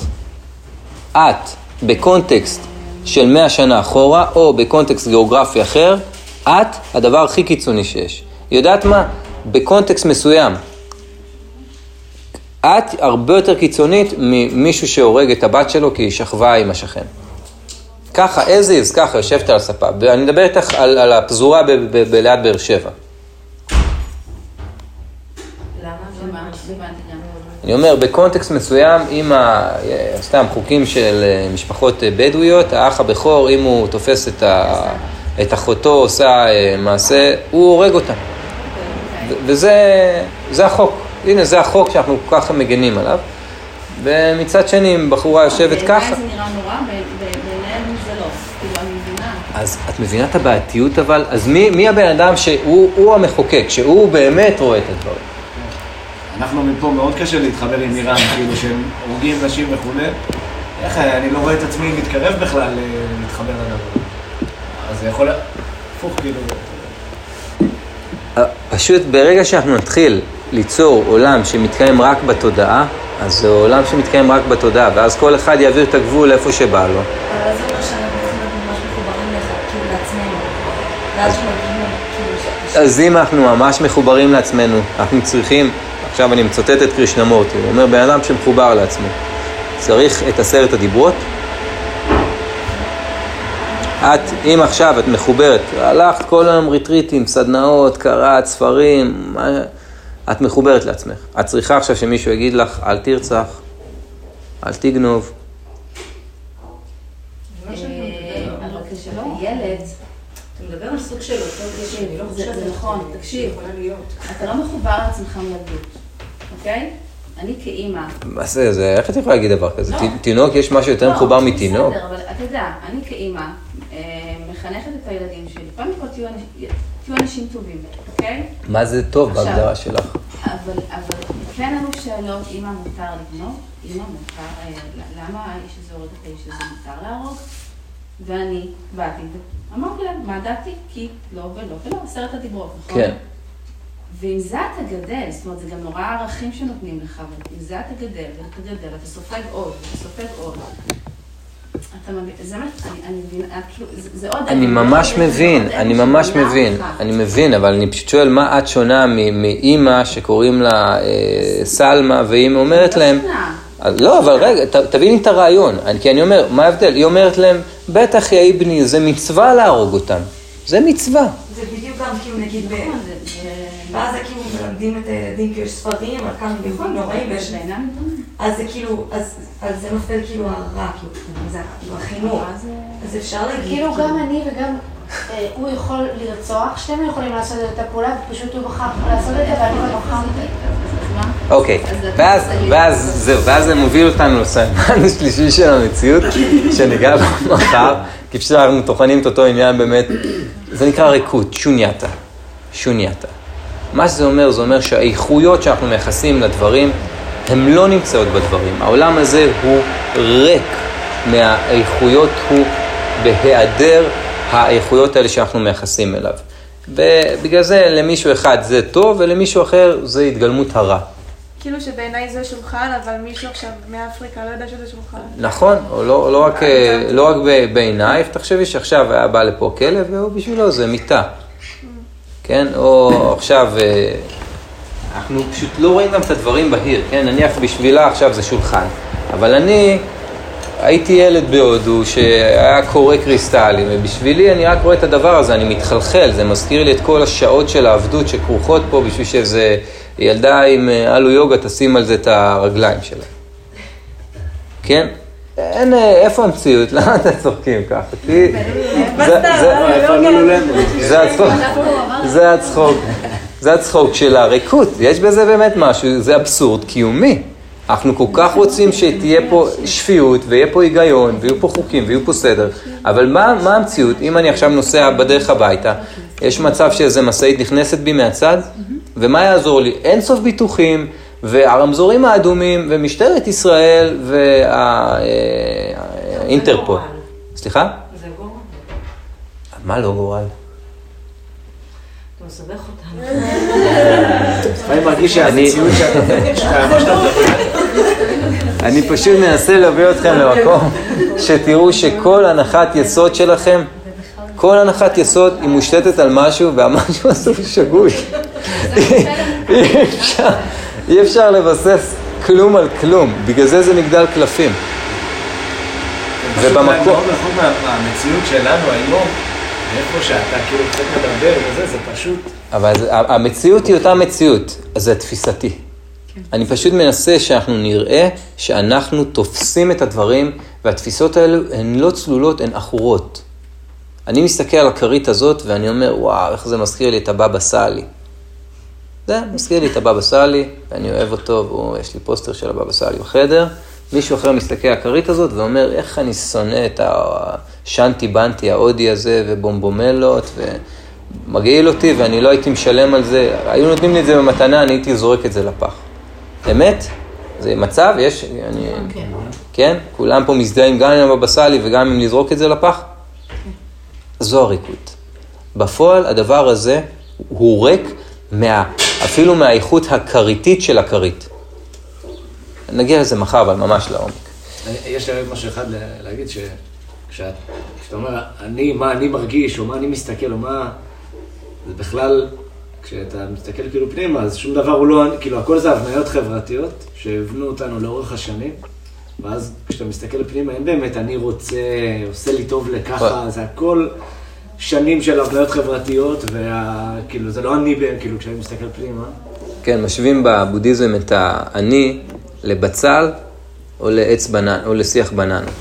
Speaker 1: את, בקונטקסט של 100 שנה אחורה, או בקונטקסט גיאוגרפי אחר, את הדבר הכי קיצוני שיש. יודעת מה? בקונטקסט מסוים, את הרבה יותר קיצונית ממישהו שהורג את הבת שלו כי היא שכבה עם השכן. ככה, as is, ככה, יושבת על הספה. ואני מדבר איתך על, על הפזורה ב- ב- בליד באר שבע.
Speaker 6: הבנתי גם.
Speaker 1: אני אומר, בקונטקסט מסוים, אם ה... סתם חוקים של אה, משפחות אה, בדואיות, האח הבכור, אם הוא תופס את, ה... את אחותו עושה אה, מעשה, הוא הורג אותה. ו- וזה זה החוק. הנה, זה החוק שאנחנו כל כך מגנים עליו. ומצד שני, אם בחורה יושבת ככה...
Speaker 6: בעיניי זה נראה נורא, בעיניהם זה לא. כאילו, אני מבינה.
Speaker 1: אז את מבינה את הבעייתיות אבל? אז מי, מי הבן אדם שהוא הוא המחוקק, שהוא באמת רואה את הדברים?
Speaker 2: אנחנו מפה מאוד קשה להתחבר עם איראן, כאילו שהם הורגים נשים וכולי. איך, אני לא רואה את עצמי מתקרב בכלל אה, להתחבר לדבר. אז זה יכול... הפוך, כאילו...
Speaker 1: אה, פשוט ברגע שאנחנו נתחיל ליצור עולם שמתקיים רק בתודעה, אז זה עולם שמתקיים רק בתודעה, ואז כל אחד יעביר את הגבול איפה שבא לו.
Speaker 4: אבל זה אומר שאנחנו ממש מחוברים כאילו לעצמנו. כאילו,
Speaker 1: אז אם אנחנו ממש מחוברים לעצמנו, אנחנו צריכים, עכשיו אני מצטט את קרישנמורטי, הוא אומר, בן אדם שמחובר לעצמו, צריך את עשרת הדיברות. את, אם עכשיו את מחוברת, הלכת כל היום ריטריטים, סדנאות, קראת, ספרים, מה, את מחוברת לעצמך. את צריכה עכשיו שמישהו יגיד לך, אל תרצח, אל תגנוב.
Speaker 6: אה, ילד,
Speaker 5: אתה מדבר על סוג של אותו קשר, אני לא חושבת
Speaker 6: זה נכון, תקשיב.
Speaker 5: יכולה להיות.
Speaker 6: אתה לא מחובר לעצמך מילדות, אוקיי? אני כאימא...
Speaker 1: מה זה, זה, איך את יכולה להגיד דבר כזה?
Speaker 6: לא.
Speaker 1: תינוק, יש משהו יותר
Speaker 6: לא,
Speaker 1: מחובר מתינוק?
Speaker 6: בסדר, אבל אתה יודע, אני כאימא אה, מחנכת את הילדים שלי, קודם כל תהיו תהיו אנשים טובים, אוקיי?
Speaker 1: מה זה טוב. בהגדרה שלך?
Speaker 6: אבל, אבל כן עלו שאלות, אמא מותר לגנוב, אמא מותר, אה, למה האיש הזה הורג את האיש הזה מותר להרוג? ואני באתי ואמרתי להם, מה דעתי? כי לא ולא ולא, עשרת הדיברות, נכון?
Speaker 1: כן.
Speaker 6: ועם זה אתה גדל, זאת אומרת, זה גם נורא ערכים שנותנים לך, אבל עם זה אתה גדל, ואתה גדל, אתה סופג עוד, אתה סופג עוד. אתה מבין, זה מה, אני, כאילו.
Speaker 1: אני ממש מבין, אני ממש מבין. אני מבין, אבל אני פשוט שואל מה את שונה מאימא שקוראים לה אה, סלמה, והיא אומרת
Speaker 6: לא
Speaker 1: להם, לא, אבל רגע, ת- תביני את הרעיון, אני- כי אני אומר, מה ההבדל? היא אומרת להם, בטח יא בני, זה מצווה להרוג אותם, זה מצווה.
Speaker 7: זה בדיוק גם כאילו נגיד, ב-
Speaker 6: נכון,
Speaker 7: ואז כאילו מלמדים את הילדים, כאילו ספרים על כמה גיבורים נוראים, ויש
Speaker 6: זה אינם דומים.
Speaker 7: אז זה כאילו, אז על זה נופל כאילו הרע, כאילו, זה כאילו החינוך.
Speaker 6: אז,
Speaker 7: אז אפשר להגיד,
Speaker 4: כאילו גם אני וגם אה, הוא יכול לרצוח, שנינו יכולים לעשות את הפעולה, ופשוט הוא בחר לעשות את זה ואני לא בחרתי.
Speaker 1: אוקיי, ואז, ואז, זהו, ואז זה מוביל אותנו לסיימן השלישי של המציאות, שניגע בו מחר, כי פשוט אנחנו טוחנים את אותו עניין באמת, זה נקרא ריקוד, שונייתה, שונייתה. מה שזה אומר, זה אומר שהאיכויות שאנחנו מייחסים לדברים, הן לא נמצאות בדברים. העולם הזה הוא ריק מהאיכויות, הוא בהיעדר האיכויות האלה שאנחנו מייחסים אליו. ובגלל זה למישהו אחד זה טוב, ולמישהו אחר זה התגלמות הרע.
Speaker 8: כאילו שבעיניי זה שולחן, אבל מישהו עכשיו מאפריקה לא יודע שזה שולחן.
Speaker 1: נכון, או לא, לא רק, אה, לא רק בעינייך, תחשבי שעכשיו היה בא לפה כלב, והוא בשבילו זה מיטה. כן? או עכשיו, אה, אנחנו פשוט לא רואים גם את הדברים בהיר, כן? נניח בשבילה עכשיו זה שולחן, אבל אני הייתי ילד בהודו שהיה קורא קריסטלים, ובשבילי אני רק רואה את הדבר הזה, אני מתחלחל, זה מזכיר לי את כל השעות של העבדות שכרוכות פה בשביל שאיזה ילדה עם אה, הלו יוגה תשים על זה את הרגליים שלה. כן? אין, אה, איפה המציאות? למה אתם צוחקים ככה? כי... זה-
Speaker 2: הלולולנו?
Speaker 1: זה הצחוק, זה הצחוק, של הריקות, יש בזה באמת משהו, זה אבסורד קיומי. אנחנו כל כך רוצים שתהיה פה שפיות, ויהיה פה היגיון, ויהיו פה חוקים, ויהיו פה סדר, אבל מה, מה המציאות? אם אני עכשיו נוסע בדרך הביתה, יש מצב שאיזה משאית נכנסת בי מהצד, ומה יעזור לי? אין סוף ביטוחים, והרמזורים האדומים, ומשטרת ישראל, והאינטרפול. סליחה?
Speaker 5: זה גורל.
Speaker 1: מה לא גורל?
Speaker 5: מסבך אותנו.
Speaker 2: לפעמים מרגיש מדבר,
Speaker 1: אני פשוט מנסה להביא אתכם למקום שתראו שכל הנחת יסוד שלכם, כל הנחת יסוד היא מושתתת על משהו, והמשהו הזה הוא שגוי. אי אפשר, לבסס כלום על כלום, בגלל זה זה מגדל קלפים.
Speaker 2: פשוט
Speaker 1: ובמקום-
Speaker 2: מאוד רחוק מה- מהמציאות שלנו היום, איפה שאתה כאילו קצת מדבר וזה, זה פשוט...
Speaker 1: אבל המציאות היא אותה מציאות, אז זה תפיסתי. אני פשוט מנסה שאנחנו נראה שאנחנו תופסים את הדברים, והתפיסות האלו הן לא צלולות, הן עכורות. אני מסתכל על הכרית הזאת ואני אומר, וואו, איך זה מזכיר לי את הבבא סאלי. זה מזכיר לי את הבבא סאלי, ואני אוהב אותו, ויש לי פוסטר של הבבא סאלי בחדר. מישהו אחר מסתכל על הכרית הזאת ואומר, איך אני שונא את השנטי בנטי ההודי הזה, ובומבומלות, ומגעיל אותי, ואני לא הייתי משלם על זה. היו נותנים לי את זה במתנה, אני הייתי זורק את זה לפח. אמת? זה מצב, יש, אני,
Speaker 4: כן.
Speaker 1: כן? כולם פה מזדהים גם עם הבבא סאלי וגם עם לזרוק את זה לפח? זו הריקות. בפועל הדבר הזה הוא ריק מה, אפילו מהאיכות הכריתית של הכרית. נגיע לזה מחר, אבל ממש לעומק.
Speaker 2: יש לי רק משהו אחד להגיד, שכשאת כשאתה אומר, אני, מה אני מרגיש, או מה אני מסתכל, או מה... זה בכלל, כשאתה מסתכל כאילו פנימה, אז שום דבר הוא לא, כאילו, הכל זה הבניות חברתיות שהבנו אותנו לאורך השנים, ואז כשאתה מסתכל פנימה, אין באמת אני רוצה, עושה לי טוב לככה, זה הכל שנים של הבניות חברתיות, וכאילו, זה לא אני, כאילו, כשאני מסתכל פנימה.
Speaker 1: כן, משווים בבודהיזם את האני לבצל או לעץ בנן, או לשיח בננות.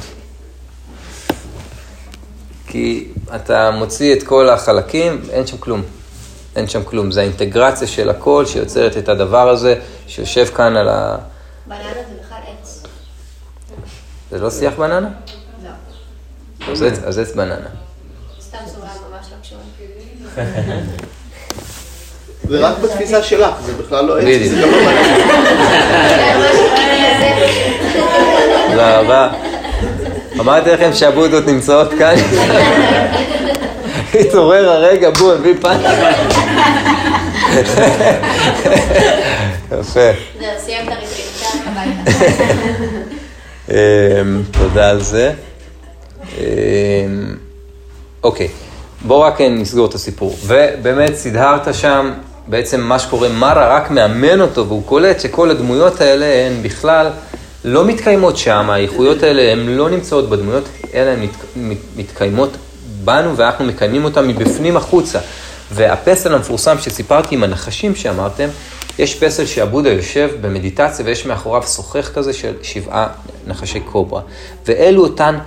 Speaker 1: כי אתה מוציא את כל החלקים, אין שם כלום. אין שם כלום. זה האינטגרציה של הכל שיוצרת את הדבר הזה, שיושב כאן על ה...
Speaker 6: בננה זה בכלל עץ.
Speaker 1: זה לא שיח בננה?
Speaker 6: לא.
Speaker 1: אז עץ, אז עץ בננה.
Speaker 6: סתם סוגריים ממש לא קשורים.
Speaker 9: זה רק בתפיסה שלך, זה בכלל לא עץ,
Speaker 1: בדיוק.
Speaker 9: זה גם לא מעניין.
Speaker 1: תודה רבה. אמרתי לכם שהבודות נמצאות כאן. התעורר הרגע, בוא, הביא פאנץ'. יפה.
Speaker 6: זהו, סיים את הריטריט.
Speaker 1: אמ, תודה על זה. אמ, אוקיי, בואו רק נסגור את הסיפור. ובאמת, סידהרת שם, בעצם מה שקורה, מרה רק מאמן אותו, והוא קולט שכל הדמויות האלה הן בכלל לא מתקיימות שם, האיכויות האלה הן לא נמצאות בדמויות, אלא הן מת, מת, מתקיימות בנו, ואנחנו מקיימים אותן מבפנים החוצה. והפסל המפורסם שסיפרתי עם הנחשים שאמרתם, יש פסל שעבודה יושב במדיטציה ויש מאחוריו שוחך כזה של שבעה נחשי קוברה. ואלו אותן,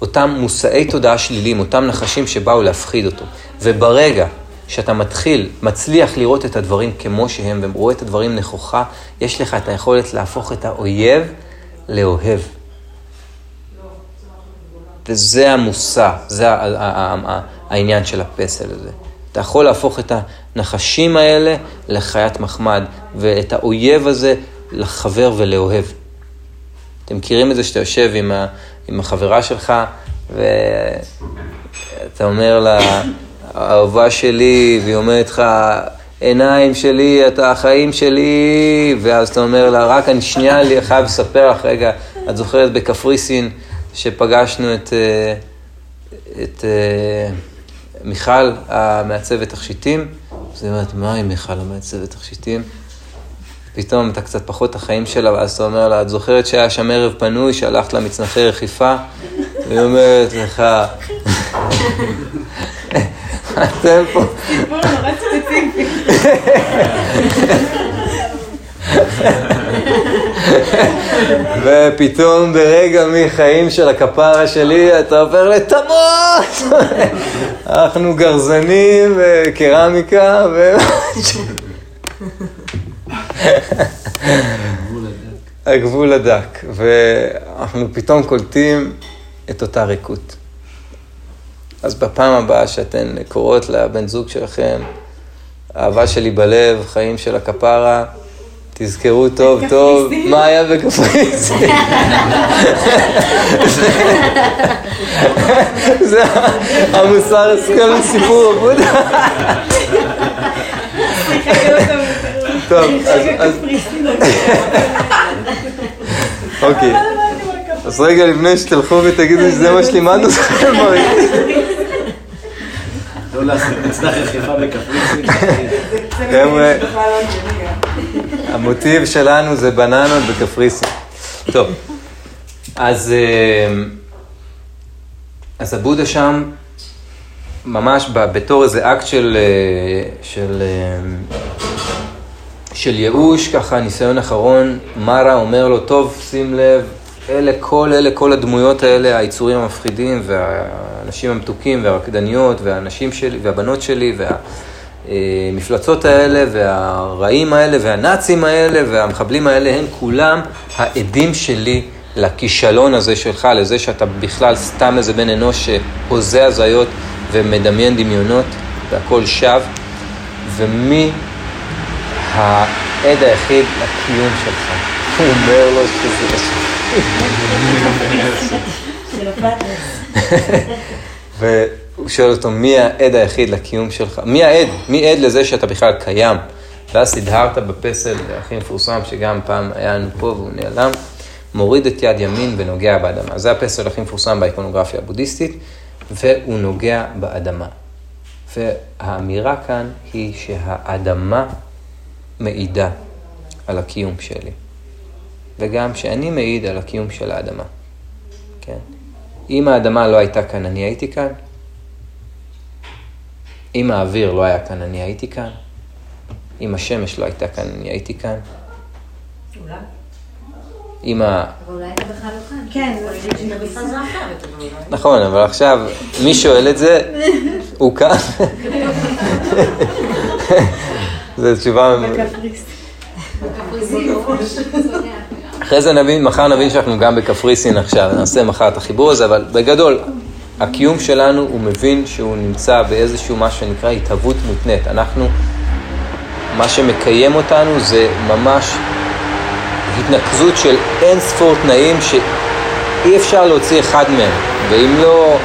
Speaker 1: אותם מושאי תודעה שלילים, אותם נחשים שבאו להפחיד אותו. וברגע שאתה מתחיל, מצליח לראות את הדברים כמו שהם ורואה את הדברים נכוחה, יש לך את היכולת להפוך את האויב לאוהב. וזה המושא, זה העניין של הפסל הזה. אתה יכול להפוך את הנחשים האלה לחיית מחמד, ואת האויב הזה לחבר ולאוהב. אתם מכירים את זה שאתה יושב עם, ה, עם החברה שלך, ואתה אומר לה, האהובה שלי, והיא אומרת לך, עיניים שלי, אתה החיים שלי, ואז אתה אומר לה, רק אני שנייה לי, חייב לספר לך, רגע, את זוכרת בקפריסין שפגשנו את, אה, את אה, מיכל, המעצבת תכשיטים? אז היא אומרת, מה עם מיכל המעצבת תכשיטים? פתאום אתה קצת פחות החיים שלה, ואז אתה אומר לה, את זוכרת שהיה שם ערב פנוי, שהלכת למצנחי רכיפה? והיא אומרת לך, אתם פה. ופתאום ברגע מחיים של הכפרה שלי, אתה עובר לתמות! אנחנו גרזנים וקרמיקה ו... הגבול הדק, ואנחנו פתאום קולטים את אותה ריקות. אז בפעם הבאה שאתן קוראות לבן זוג שלכם, אהבה שלי בלב, חיים של הכפרה, תזכרו טוב טוב מה היה בקפריסין. זה המוסר הסכם לסיפור עבודה. טוב, אז... אוקיי. אז רגע לפני שתלכו ותגידו שזה מה שלימדנו אתכם
Speaker 2: לא לעשות מצנח רכיפה בקפריסין.
Speaker 1: חבר'ה, המוטיב שלנו זה בננות בקפריסין. טוב, אז, אז הבודה שם, ממש בתור איזה אקט של, של, של ייאוש, ככה ניסיון אחרון, מרה אומר לו, טוב, שים לב, אלה, כל אלה, כל הדמויות האלה, היצורים המפחידים, והאנשים המתוקים, והרקדניות, והנשים שלי, והבנות שלי, והמפלצות האלה, והרעים האלה, והנאצים האלה, והמחבלים האלה, הם כולם העדים שלי לכישלון הזה שלך, לזה שאתה בכלל סתם איזה בן אנוש שהוזה הזיות ומדמיין דמיונות, והכל שווא. ומי העד היחיד לקיום שלך? הוא אומר לו שזה... והוא שואל אותו, מי העד היחיד לקיום שלך? מי העד? מי עד לזה שאתה בכלל קיים? ואז הדהרת בפסל הכי מפורסם, שגם פעם היה לנו פה והוא נעלם, מוריד את יד ימין ונוגע באדמה. זה הפסל הכי מפורסם באיקונוגרפיה הבודהיסטית, והוא נוגע באדמה. והאמירה כאן היא שהאדמה מעידה על הקיום שלי. וגם שאני מעיד על הקיום של האדמה. כן? אם האדמה לא הייתה כאן, אני הייתי כאן. אם האוויר לא היה כאן, אני הייתי כאן. אם השמש לא הייתה כאן, אני הייתי כאן.
Speaker 6: אולי.
Speaker 1: אם ה...
Speaker 6: אבל אולי אתה בכלל לא כאן.
Speaker 5: כן,
Speaker 1: נכון, אבל עכשיו, מי שואל את זה, הוא כאן. זו תשובה... אחרי זה נבין, מחר נבין שאנחנו גם בקפריסין עכשיו, נעשה מחר את החיבור הזה, אבל בגדול, הקיום שלנו, הוא מבין שהוא נמצא באיזשהו מה שנקרא התהוות מותנית. אנחנו, מה שמקיים אותנו זה ממש התנקזות של אין ספור תנאים שאי אפשר להוציא אחד מהם, ואם לא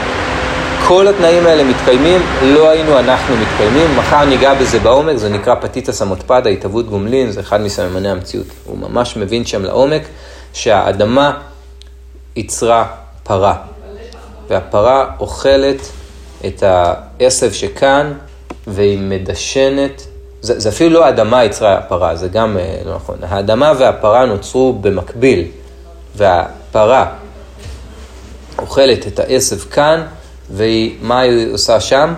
Speaker 1: כל התנאים האלה מתקיימים, לא היינו אנחנו מתקיימים. מחר ניגע בזה בעומק, זה נקרא פתיתא סמוטפדה, התהוות גומלין, זה אחד מסממני המציאות. הוא ממש מבין שם לעומק שהאדמה ייצרה פרה, והפרה אוכלת את העשב שכאן, והיא מדשנת. זה, זה אפילו לא האדמה ייצרה הפרה, זה גם אה, לא נכון. האדמה והפרה נוצרו במקביל, והפרה אוכלת את העשב כאן, ומה היא עושה שם?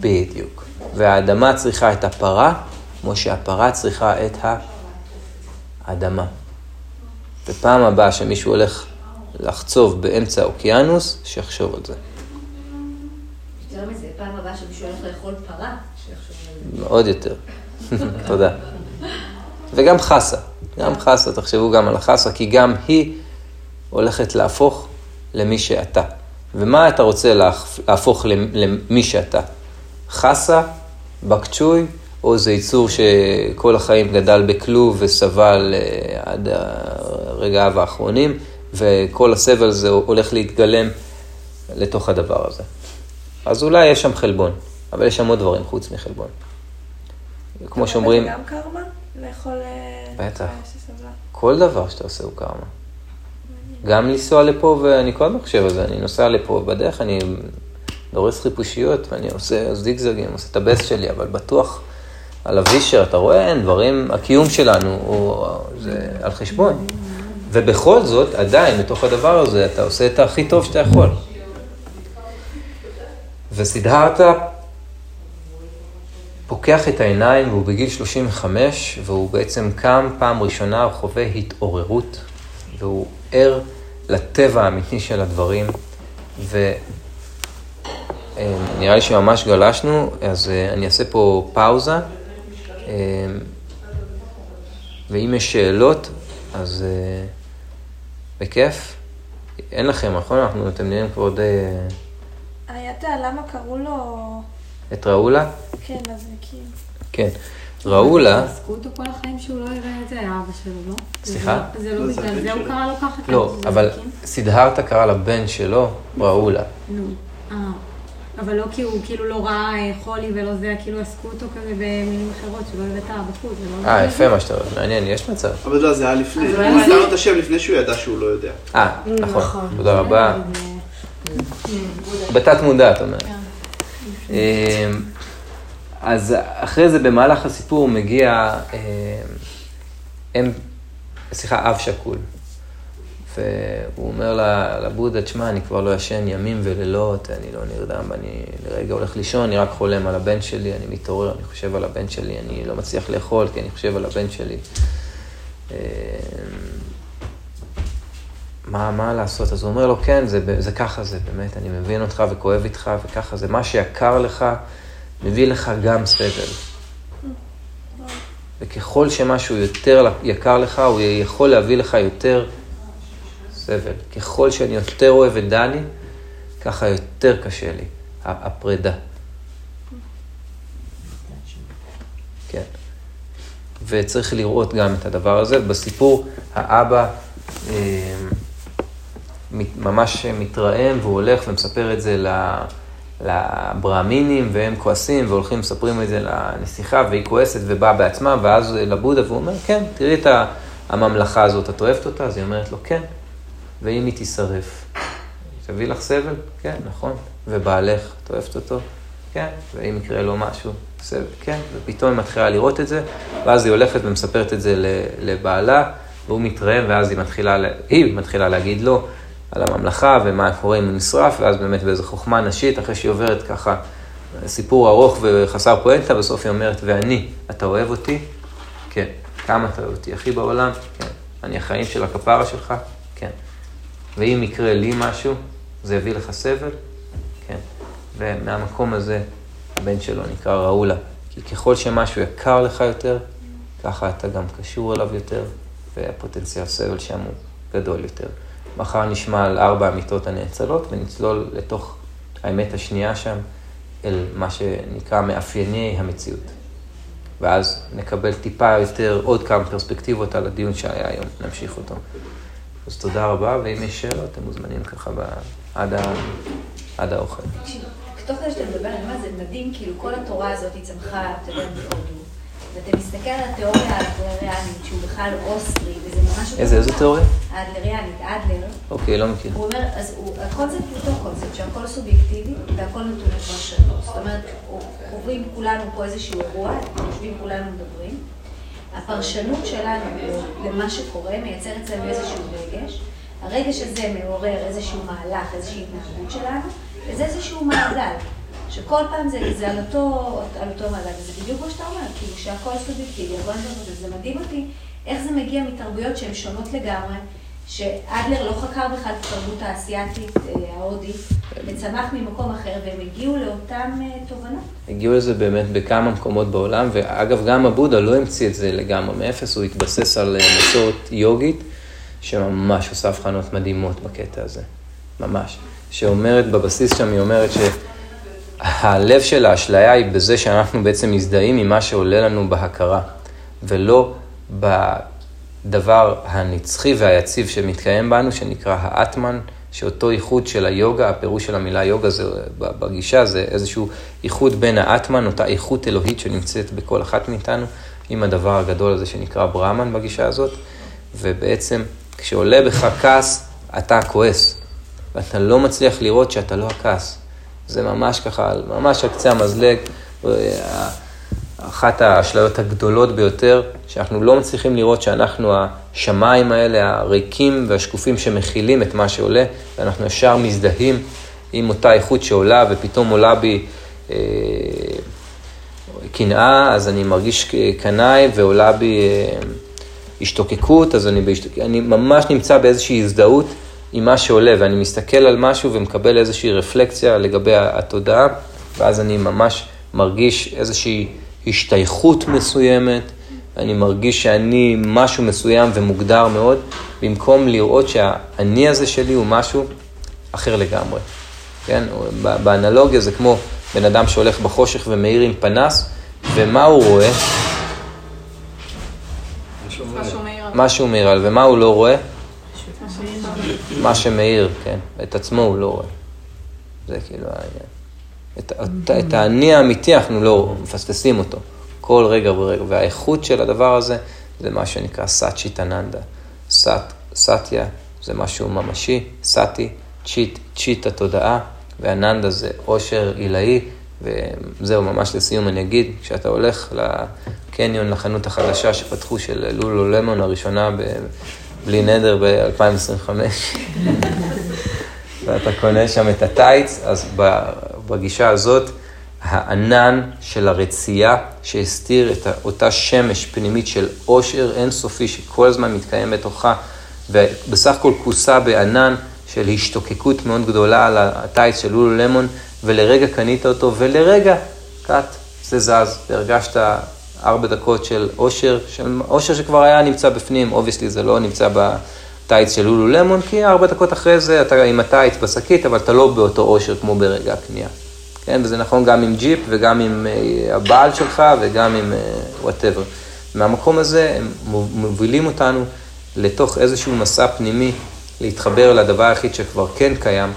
Speaker 1: בדיוק. והאדמה צריכה את הפרה, כמו שהפרה צריכה את האדמה. ופעם הבאה שמישהו הולך לחצוב באמצע האוקיינוס, שיחשוב על זה.
Speaker 6: יותר מזה, פעם הבאה שמישהו הולך לאכול פרה, שיחשוב על זה.
Speaker 1: מאוד יותר. תודה. וגם חסה. גם חסה, תחשבו גם על החסה, כי גם היא הולכת להפוך למי שאתה. ומה אתה רוצה להפ- להפוך למ- למי שאתה? חסה, בקצ'וי, או זה יצור שכל החיים גדל בכלוב וסבל אה, עד רגעיו האחרונים, וכל הסבל הזה הולך להתגלם לתוך הדבר הזה. אז אולי יש שם חלבון, אבל יש שם עוד דברים חוץ מחלבון. כמו שאומרים,
Speaker 8: גם קרמה? לאכול... אה,
Speaker 1: בטח.
Speaker 8: שסבלה.
Speaker 1: כל דבר שאתה עושה הוא קרמה. גם לנסוע לפה, ואני כל הזמן חושב על זה, אני נוסע לפה, בדרך אני דורס חיפושיות, ואני עושה זיגזגים, עושה את הבסט שלי, אבל בטוח על אבישר, אתה רואה, אין, דברים, הקיום שלנו הוא, זה על חשבון. ובכל זאת, עדיין, בתוך הדבר הזה, אתה עושה את הכי טוב שאתה יכול. וסידהרת פוקח את העיניים והוא בגיל 35, והוא בעצם קם פעם ראשונה, הוא חווה התעוררות, והוא ער לטבע האמיתי של הדברים, ונראה לי שממש גלשנו, אז אה, אני אעשה פה פאוזה, אה, ואם יש שאלות, אז אה, בכיף. אין לכם, נכון? אנחנו, אתם נראים כבר די...
Speaker 8: הייתה למה קראו לו...
Speaker 1: את ראולה?
Speaker 8: כן, אז זה כאילו...
Speaker 1: כן. ראולה...
Speaker 3: עסקו אותו כל החיים שהוא לא יראה את זה, אבא שלו, לא?
Speaker 1: סליחה?
Speaker 3: זה לא בגלל זה הוא קרא לו ככה?
Speaker 1: לא, אבל
Speaker 3: זקן?
Speaker 1: סידהרתה קרא לבן שלו ראולה.
Speaker 3: נו, אה. אבל לא כי הוא כאילו לא ראה אה, חולי ולא זה, כאילו עסקו אותו כזה במילים אחרות, שלא הבאת בחוץ, לא...
Speaker 1: אה, יפה מה שאתה אומר, מעניין, יש מצב.
Speaker 9: אבל לא, זה היה לפני. הוא נתן לו את השם לפני שהוא ידע שהוא לא יודע.
Speaker 1: אה, נכון,
Speaker 3: נכון.
Speaker 1: תודה רבה. בתת מודע, את אומרת. אז אחרי זה, במהלך הסיפור, מגיע אמ, אם, סליחה, אב שכול. והוא אומר לבודה, תשמע, אני כבר לא ישן ימים ולילות, אני לא נרדם, אני לרגע הולך לישון, אני רק חולם על הבן שלי, אני מתעורר, אני חושב על הבן שלי, אני לא מצליח לאכול, כי אני חושב על הבן שלי. אמ, מה, מה לעשות? אז הוא אומר לו, כן, זה, זה ככה זה, באמת, אני מבין אותך וכואב איתך, וככה זה. מה שיקר לך, מביא לך גם סבל. וככל שמשהו יותר יקר לך, הוא יכול להביא לך יותר סבל. ככל שאני יותר אוהב את דני, ככה יותר קשה לי, הפרידה. כן. וצריך לראות גם את הדבר הזה. בסיפור, האבא אה, ממש מתרעם והוא הולך ומספר את זה ל- לברהמינים והם כועסים והולכים ומספרים את זה לנסיכה והיא כועסת ובאה בעצמה ואז לבודה והוא אומר, כן, תראי את הממלכה הזאת, את אוהבת אותה? אז היא אומרת לו, כן. ואם היא תישרף, תביא לך סבל? כן, נכון. ובעלך, את אוהבת אותו? כן. ואם יקרה לו משהו, סבל? כן. ופתאום היא מתחילה לראות את זה, ואז היא הולכת ומספרת את זה לבעלה, והוא מתרעם, ואז היא מתחילה, לה- היא מתחילה להגיד לו על הממלכה ומה קורה אם הוא נשרף, ואז באמת באיזו חוכמה נשית, אחרי שהיא עוברת ככה סיפור ארוך וחסר פואנטה, בסוף היא אומרת, ואני, אתה אוהב אותי? כן. כמה אתה אוהב אותי? הכי בעולם? כן. אני החיים של הכפרה שלך? כן. ואם יקרה לי משהו, זה יביא לך סבל? כן. ומהמקום הזה, הבן שלו נקרא ראולה. כי ככל שמשהו יקר לך יותר, ככה אתה גם קשור אליו יותר, והפוטנציאל סבל שם הוא גדול יותר. מחר נשמע על ארבע המיטות הנאצלות, ונצלול לתוך האמת השנייה שם, אל מה שנקרא מאפייני המציאות. ואז נקבל טיפה יותר, עוד כמה פרספקטיבות על הדיון שהיה היום, נמשיך אותו. אז תודה רבה, ואם יש שאלות, אתם מוזמנים ככה ב... עד, ה... עד האוכל.
Speaker 4: תוך כדי שאתה מדבר, אני אומרת, זה מדהים, כאילו כל התורה הזאת היא צמחה, אתה יודע, בהודו. ואתה מסתכל על התיאוריה האדלריאנית, שהוא בכלל אוסטרי, וזה ממש...
Speaker 1: איזה, איזה. תיאוריה?
Speaker 4: האדלריאנית, אדלר.
Speaker 1: אוקיי, לא מכיר.
Speaker 4: הוא אומר, אז הוא, הקונספט הוא אותו קונספט, שהכל סובייקטיבי והכל נתוני פרשנות. זאת אומרת, עוברים כולנו פה איזשהו אירוע, יושבים כולנו מדברים. הפרשנות שלנו למה שקורה מייצר אצלנו איזשהו רגש. הרגש הזה מעורר איזשהו מהלך, איזושהי התנהגות שלנו, וזה איזשהו מעגל. שכל פעם זה, זה על, אותו, אותו מעגל, וזה בדיוק מה שאתה אומר, כאילו שהכל סובייקטיבי, הכל נתון, וזה מדהים אותי איך זה מגיע מתרבויות שהן שונות לגמרי, שאדלר לא חקר בכלל את התרבות האסייתית, אה, ההודית, וצמח ממקום אחר, והם הגיעו לאותן אה, תובנות.
Speaker 1: הגיעו לזה באמת בכמה מקומות בעולם, ואגב, גם הבודה לא המציא את זה לגמרי מאפס, הוא התבסס על אה, מסורת יוגית, שממש עושה הבחנות מדהימות בקטע הזה, ממש. שאומרת, בבסיס שם היא אומרת שהלב של האשליה היא בזה שאנחנו בעצם מזדהים עם מה שעולה לנו בהכרה, ולא בדבר הנצחי והיציב שמתקיים בנו, שנקרא האטמן, שאותו איחוד של היוגה, הפירוש של המילה יוגה זה, בגישה זה איזשהו איחוד בין האטמן, אותה איכות אלוהית שנמצאת בכל אחת מאיתנו, עם הדבר הגדול הזה שנקרא ברהמן בגישה הזאת, ובעצם כשעולה בך כעס, אתה כועס, ואתה לא מצליח לראות שאתה לא הכעס. זה ממש ככה, ממש על קצה המזלג, אחת האשליות הגדולות ביותר, שאנחנו לא מצליחים לראות שאנחנו השמיים האלה, הריקים והשקופים שמכילים את מה שעולה, ואנחנו ישר מזדהים עם אותה איכות שעולה, ופתאום עולה בי אה, קנאה, אז אני מרגיש קנאי, ועולה בי אה, השתוקקות, אז אני, בהשתוק... אני ממש נמצא באיזושהי הזדהות עם מה שעולה, ואני מסתכל על משהו ומקבל איזושהי רפלקציה לגבי התודעה, ואז אני ממש מרגיש איזושהי השתייכות מסוימת, אני מרגיש שאני משהו מסוים ומוגדר מאוד, במקום לראות שהאני הזה שלי הוא משהו אחר לגמרי. כן? באנלוגיה זה כמו בן אדם שהולך בחושך ומאיר עם פנס, ומה הוא רואה? מה שהוא מאיר על, ומה הוא לא רואה? מה שמאיר, כן. את עצמו הוא לא רואה. זה כאילו העניין. את, את, את האני האמיתי אנחנו לא מפספסים אותו. כל רגע ורגע. והאיכות של הדבר הזה זה מה שנקרא Satchitananda. Sat, Satya זה משהו ממשי, Sat, צ'יט, צ'יט התודעה, ואננדה זה עושר עילאי, וזהו, ממש לסיום אני אגיד, כשאתה הולך לקניון, לחנות החדשה שפתחו של לולו למון הראשונה ב... בלי נדר ב-2025, ואתה קונה שם את הטייץ, אז בגישה הזאת, הענן של הרצייה שהסתיר את אותה שמש פנימית של עושר אינסופי שכל הזמן מתקיים בתוכה, ובסך הכל כוסה בענן של השתוקקות מאוד גדולה על הטייץ של לולו למון, ולרגע קנית אותו, ולרגע, cut, זה זז, והרגשת ארבע דקות של אושר, של אושר שכבר היה נמצא בפנים, obviously זה לא נמצא בטייץ של לולו למון, כי ארבע דקות אחרי זה אתה עם הטייץ בשקית, אבל אתה לא באותו אושר כמו ברגע הקנייה. כן, וזה נכון גם עם ג'יפ וגם עם uh, הבעל שלך וגם עם וואטאבר. Uh, מהמקום הזה הם מובילים אותנו לתוך איזשהו מסע פנימי, להתחבר לדבר היחיד שכבר כן קיים,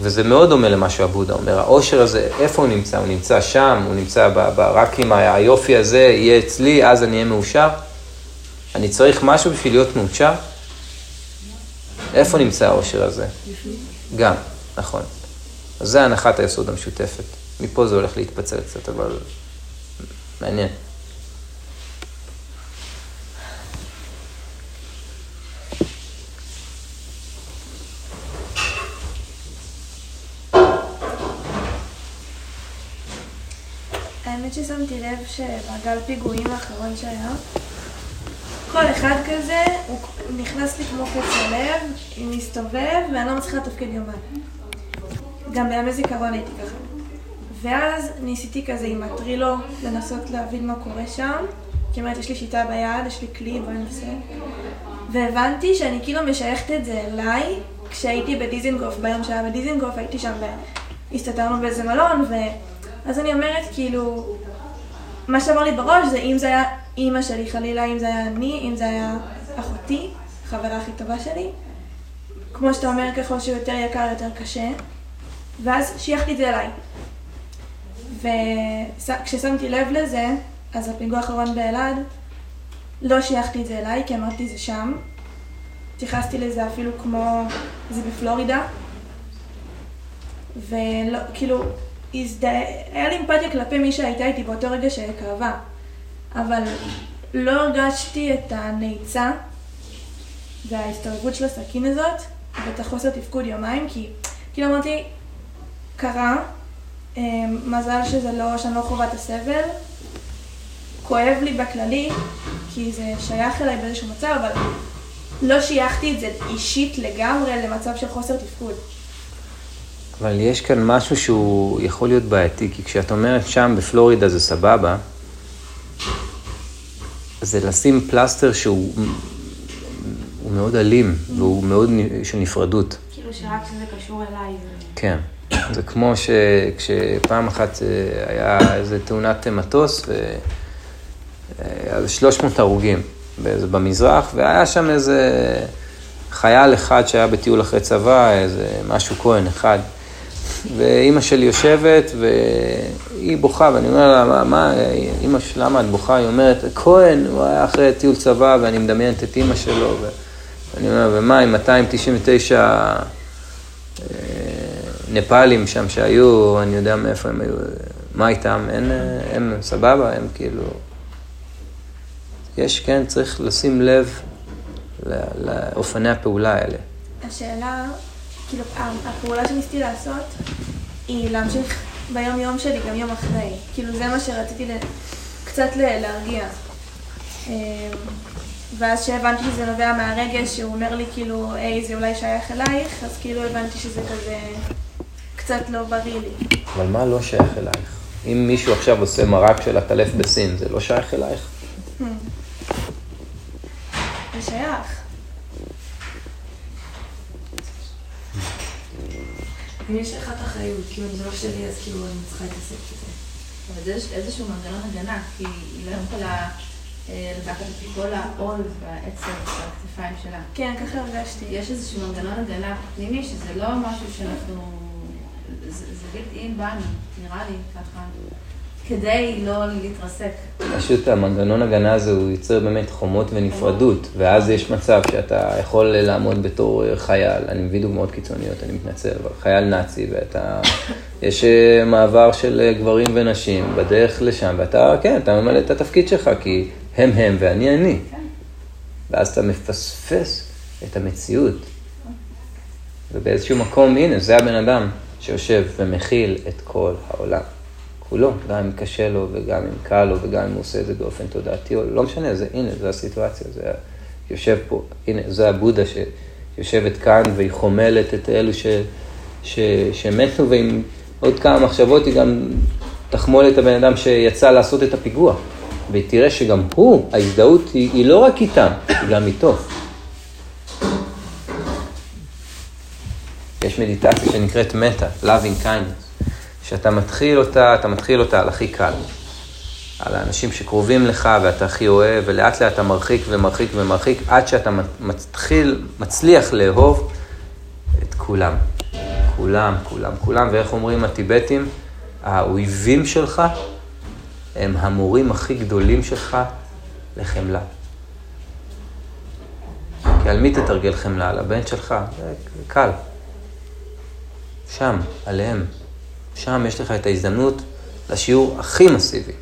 Speaker 1: וזה מאוד דומה למה שעבודה אומר. העושר הזה, איפה הוא נמצא? הוא נמצא שם, הוא נמצא ב, ב, רק אם היופי הזה יהיה אצלי, אז אני אהיה מאושר? אני צריך משהו בשביל להיות מאושר? איפה נמצא העושר הזה? גם, נכון. אז זה הנחת היסוד המשותפת. מפה זה הולך להתפצל קצת, אבל מעניין.
Speaker 8: שבגל פיגועים האחרון שהיה, כל אחד כזה, הוא נכנס לי כמו קץ הלב, מסתובב, ואני לא מצליחה לתפקד יומיים. גם בימי זיכרון הייתי ככה. ואז ניסיתי כזה עם הטרילו לנסות להבין מה קורה שם. כי אומרת, יש לי שיטה ביד, יש לי כלי, בואי ננסה. והבנתי שאני כאילו משייכת את זה אליי, כשהייתי בדיזינגוף, ביום שהיה בדיזינגוף, הייתי שם והסתתרנו באיזה מלון, ו... אז אני אומרת, כאילו, מה שאמר לי בראש זה אם זה היה אימא שלי חלילה, אם זה היה אני, אם זה היה אחותי, החברה הכי טובה שלי. כמו שאתה אומר, ככל שהוא יותר יקר, יותר קשה. ואז שייכתי את זה אליי. וכששמתי לב לזה, אז הפיגוע האחרון באלעד, לא שייכתי את זה אליי, כי אמרתי זה שם. התייחסתי לזה אפילו כמו, זה בפלורידה. ולא, כאילו, הזדה... היה לי אמפתיה כלפי מי שהייתה איתי באותו רגע שכאבה. אבל לא הרגשתי את הנעיצה וההסתובבות של הסכין הזאת, ואת החוסר תפקוד יומיים, כי כאילו אמרתי, קרה, אמ, מזל שזה לא, שאני לא חווה את הסבל. כואב לי בכללי, כי זה שייך אליי באיזשהו מצב, אבל לא שייכתי את זה אישית לגמרי למצב של חוסר תפקוד.
Speaker 1: אבל יש כאן משהו שהוא יכול להיות בעייתי, כי כשאת אומרת שם בפלורידה זה סבבה, זה לשים פלסטר שהוא הוא מאוד אלים, והוא מאוד של נפרדות.
Speaker 3: כאילו שרק שזה קשור אליי.
Speaker 1: כן. זה כמו שכשפעם אחת אה, היה איזה תאונת מטוס, והיה 300 הרוגים במזרח, והיה שם איזה חייל אחד שהיה בטיול אחרי צבא, איזה משהו כהן אחד. ואימא שלי יושבת, והיא בוכה, ואני אומר לה, מה, מה אימא שלי, למה את בוכה? היא אומרת, כהן, הוא היה אחרי טיול צבא, ואני מדמיינת את אימא שלו, ואני אומר, ומה, עם 299... נפאלים שם שהיו, אני יודע מאיפה הם היו, מה איתם? אין, אה, הם סבבה, הם כאילו... יש, כן, צריך לשים לב לאופני הפעולה האלה.
Speaker 8: השאלה, כאילו, הפעולה שניסיתי לעשות היא להמשיך ביום יום שלי גם יום אחרי. כאילו, זה מה שרציתי קצת להרגיע. אמ, ואז כשהבנתי שזה נובע מהרגש, שהוא אומר לי כאילו, היי, זה אולי שייך אלייך, אז כאילו הבנתי שזה כזה קצת לא בריא לי.
Speaker 1: אבל מה לא שייך אלייך? אם מישהו עכשיו עושה מרק של עטלף בסין, זה לא שייך אלייך?
Speaker 8: זה שייך.
Speaker 7: אם יש לך את האחריות, כאילו אם זה לא שלי, אז כאילו אני צריכה להתעסק בזה.
Speaker 6: אבל יש איזשהו מנגנון הגנה, כי היא לא יכולה אה, לקחת את כל העול והעצב והכתפיים שלה.
Speaker 8: כן, ככה הרגשתי.
Speaker 6: יש איזשהו מנגנון הגנה פנימי, שזה לא משהו שאנחנו... זה בלתי אין בנו, נראה לי ככה. כדי לא להתרסק.
Speaker 1: פשוט המנגנון הגנה הזה הוא יוצר באמת חומות ונפרדות, ואז יש מצב שאתה יכול לעמוד בתור חייל, אני מביא דוגמאות קיצוניות, אני מתנצל, אבל חייל נאצי, ואתה, יש אה, מעבר של גברים ונשים בדרך לשם, ואתה, כן, אתה ממלא את התפקיד שלך, כי הם הם ואני אני. כן. ואז אתה מפספס את המציאות. ובאיזשהו מקום, הנה, זה הבן אדם שיושב ומכיל את כל העולם. כולו, גם אם קשה לו וגם אם קל לו וגם אם הוא עושה את זה באופן תודעתי, או לא משנה, זה, הנה, זו הסיטואציה, זה יושב פה, הנה, זה הבודה שיושבת כאן והיא חומלת את אלו ש, ש, שמתו, ועם עוד כמה מחשבות היא גם תחמול את הבן אדם שיצא לעשות את הפיגוע. והיא תראה שגם הוא, ההזדהות היא, היא לא רק איתם, היא גם איתו. יש מדיטציה שנקראת מטה, loving kindness. שאתה מתחיל אותה, אתה מתחיל אותה על הכי קל. על האנשים שקרובים לך ואתה הכי אוהב, ולאט לאט אתה מרחיק ומרחיק ומרחיק, עד שאתה מתחיל, מצליח לאהוב את כולם. כולם, כולם, כולם, ואיך אומרים הטיבטים? האויבים שלך הם המורים הכי גדולים שלך לחמלה. כי על מי תתרגל חמלה? על הבן שלך? זה קל. שם, עליהם. שם יש לך את ההזדמנות לשיעור הכי מסיבי.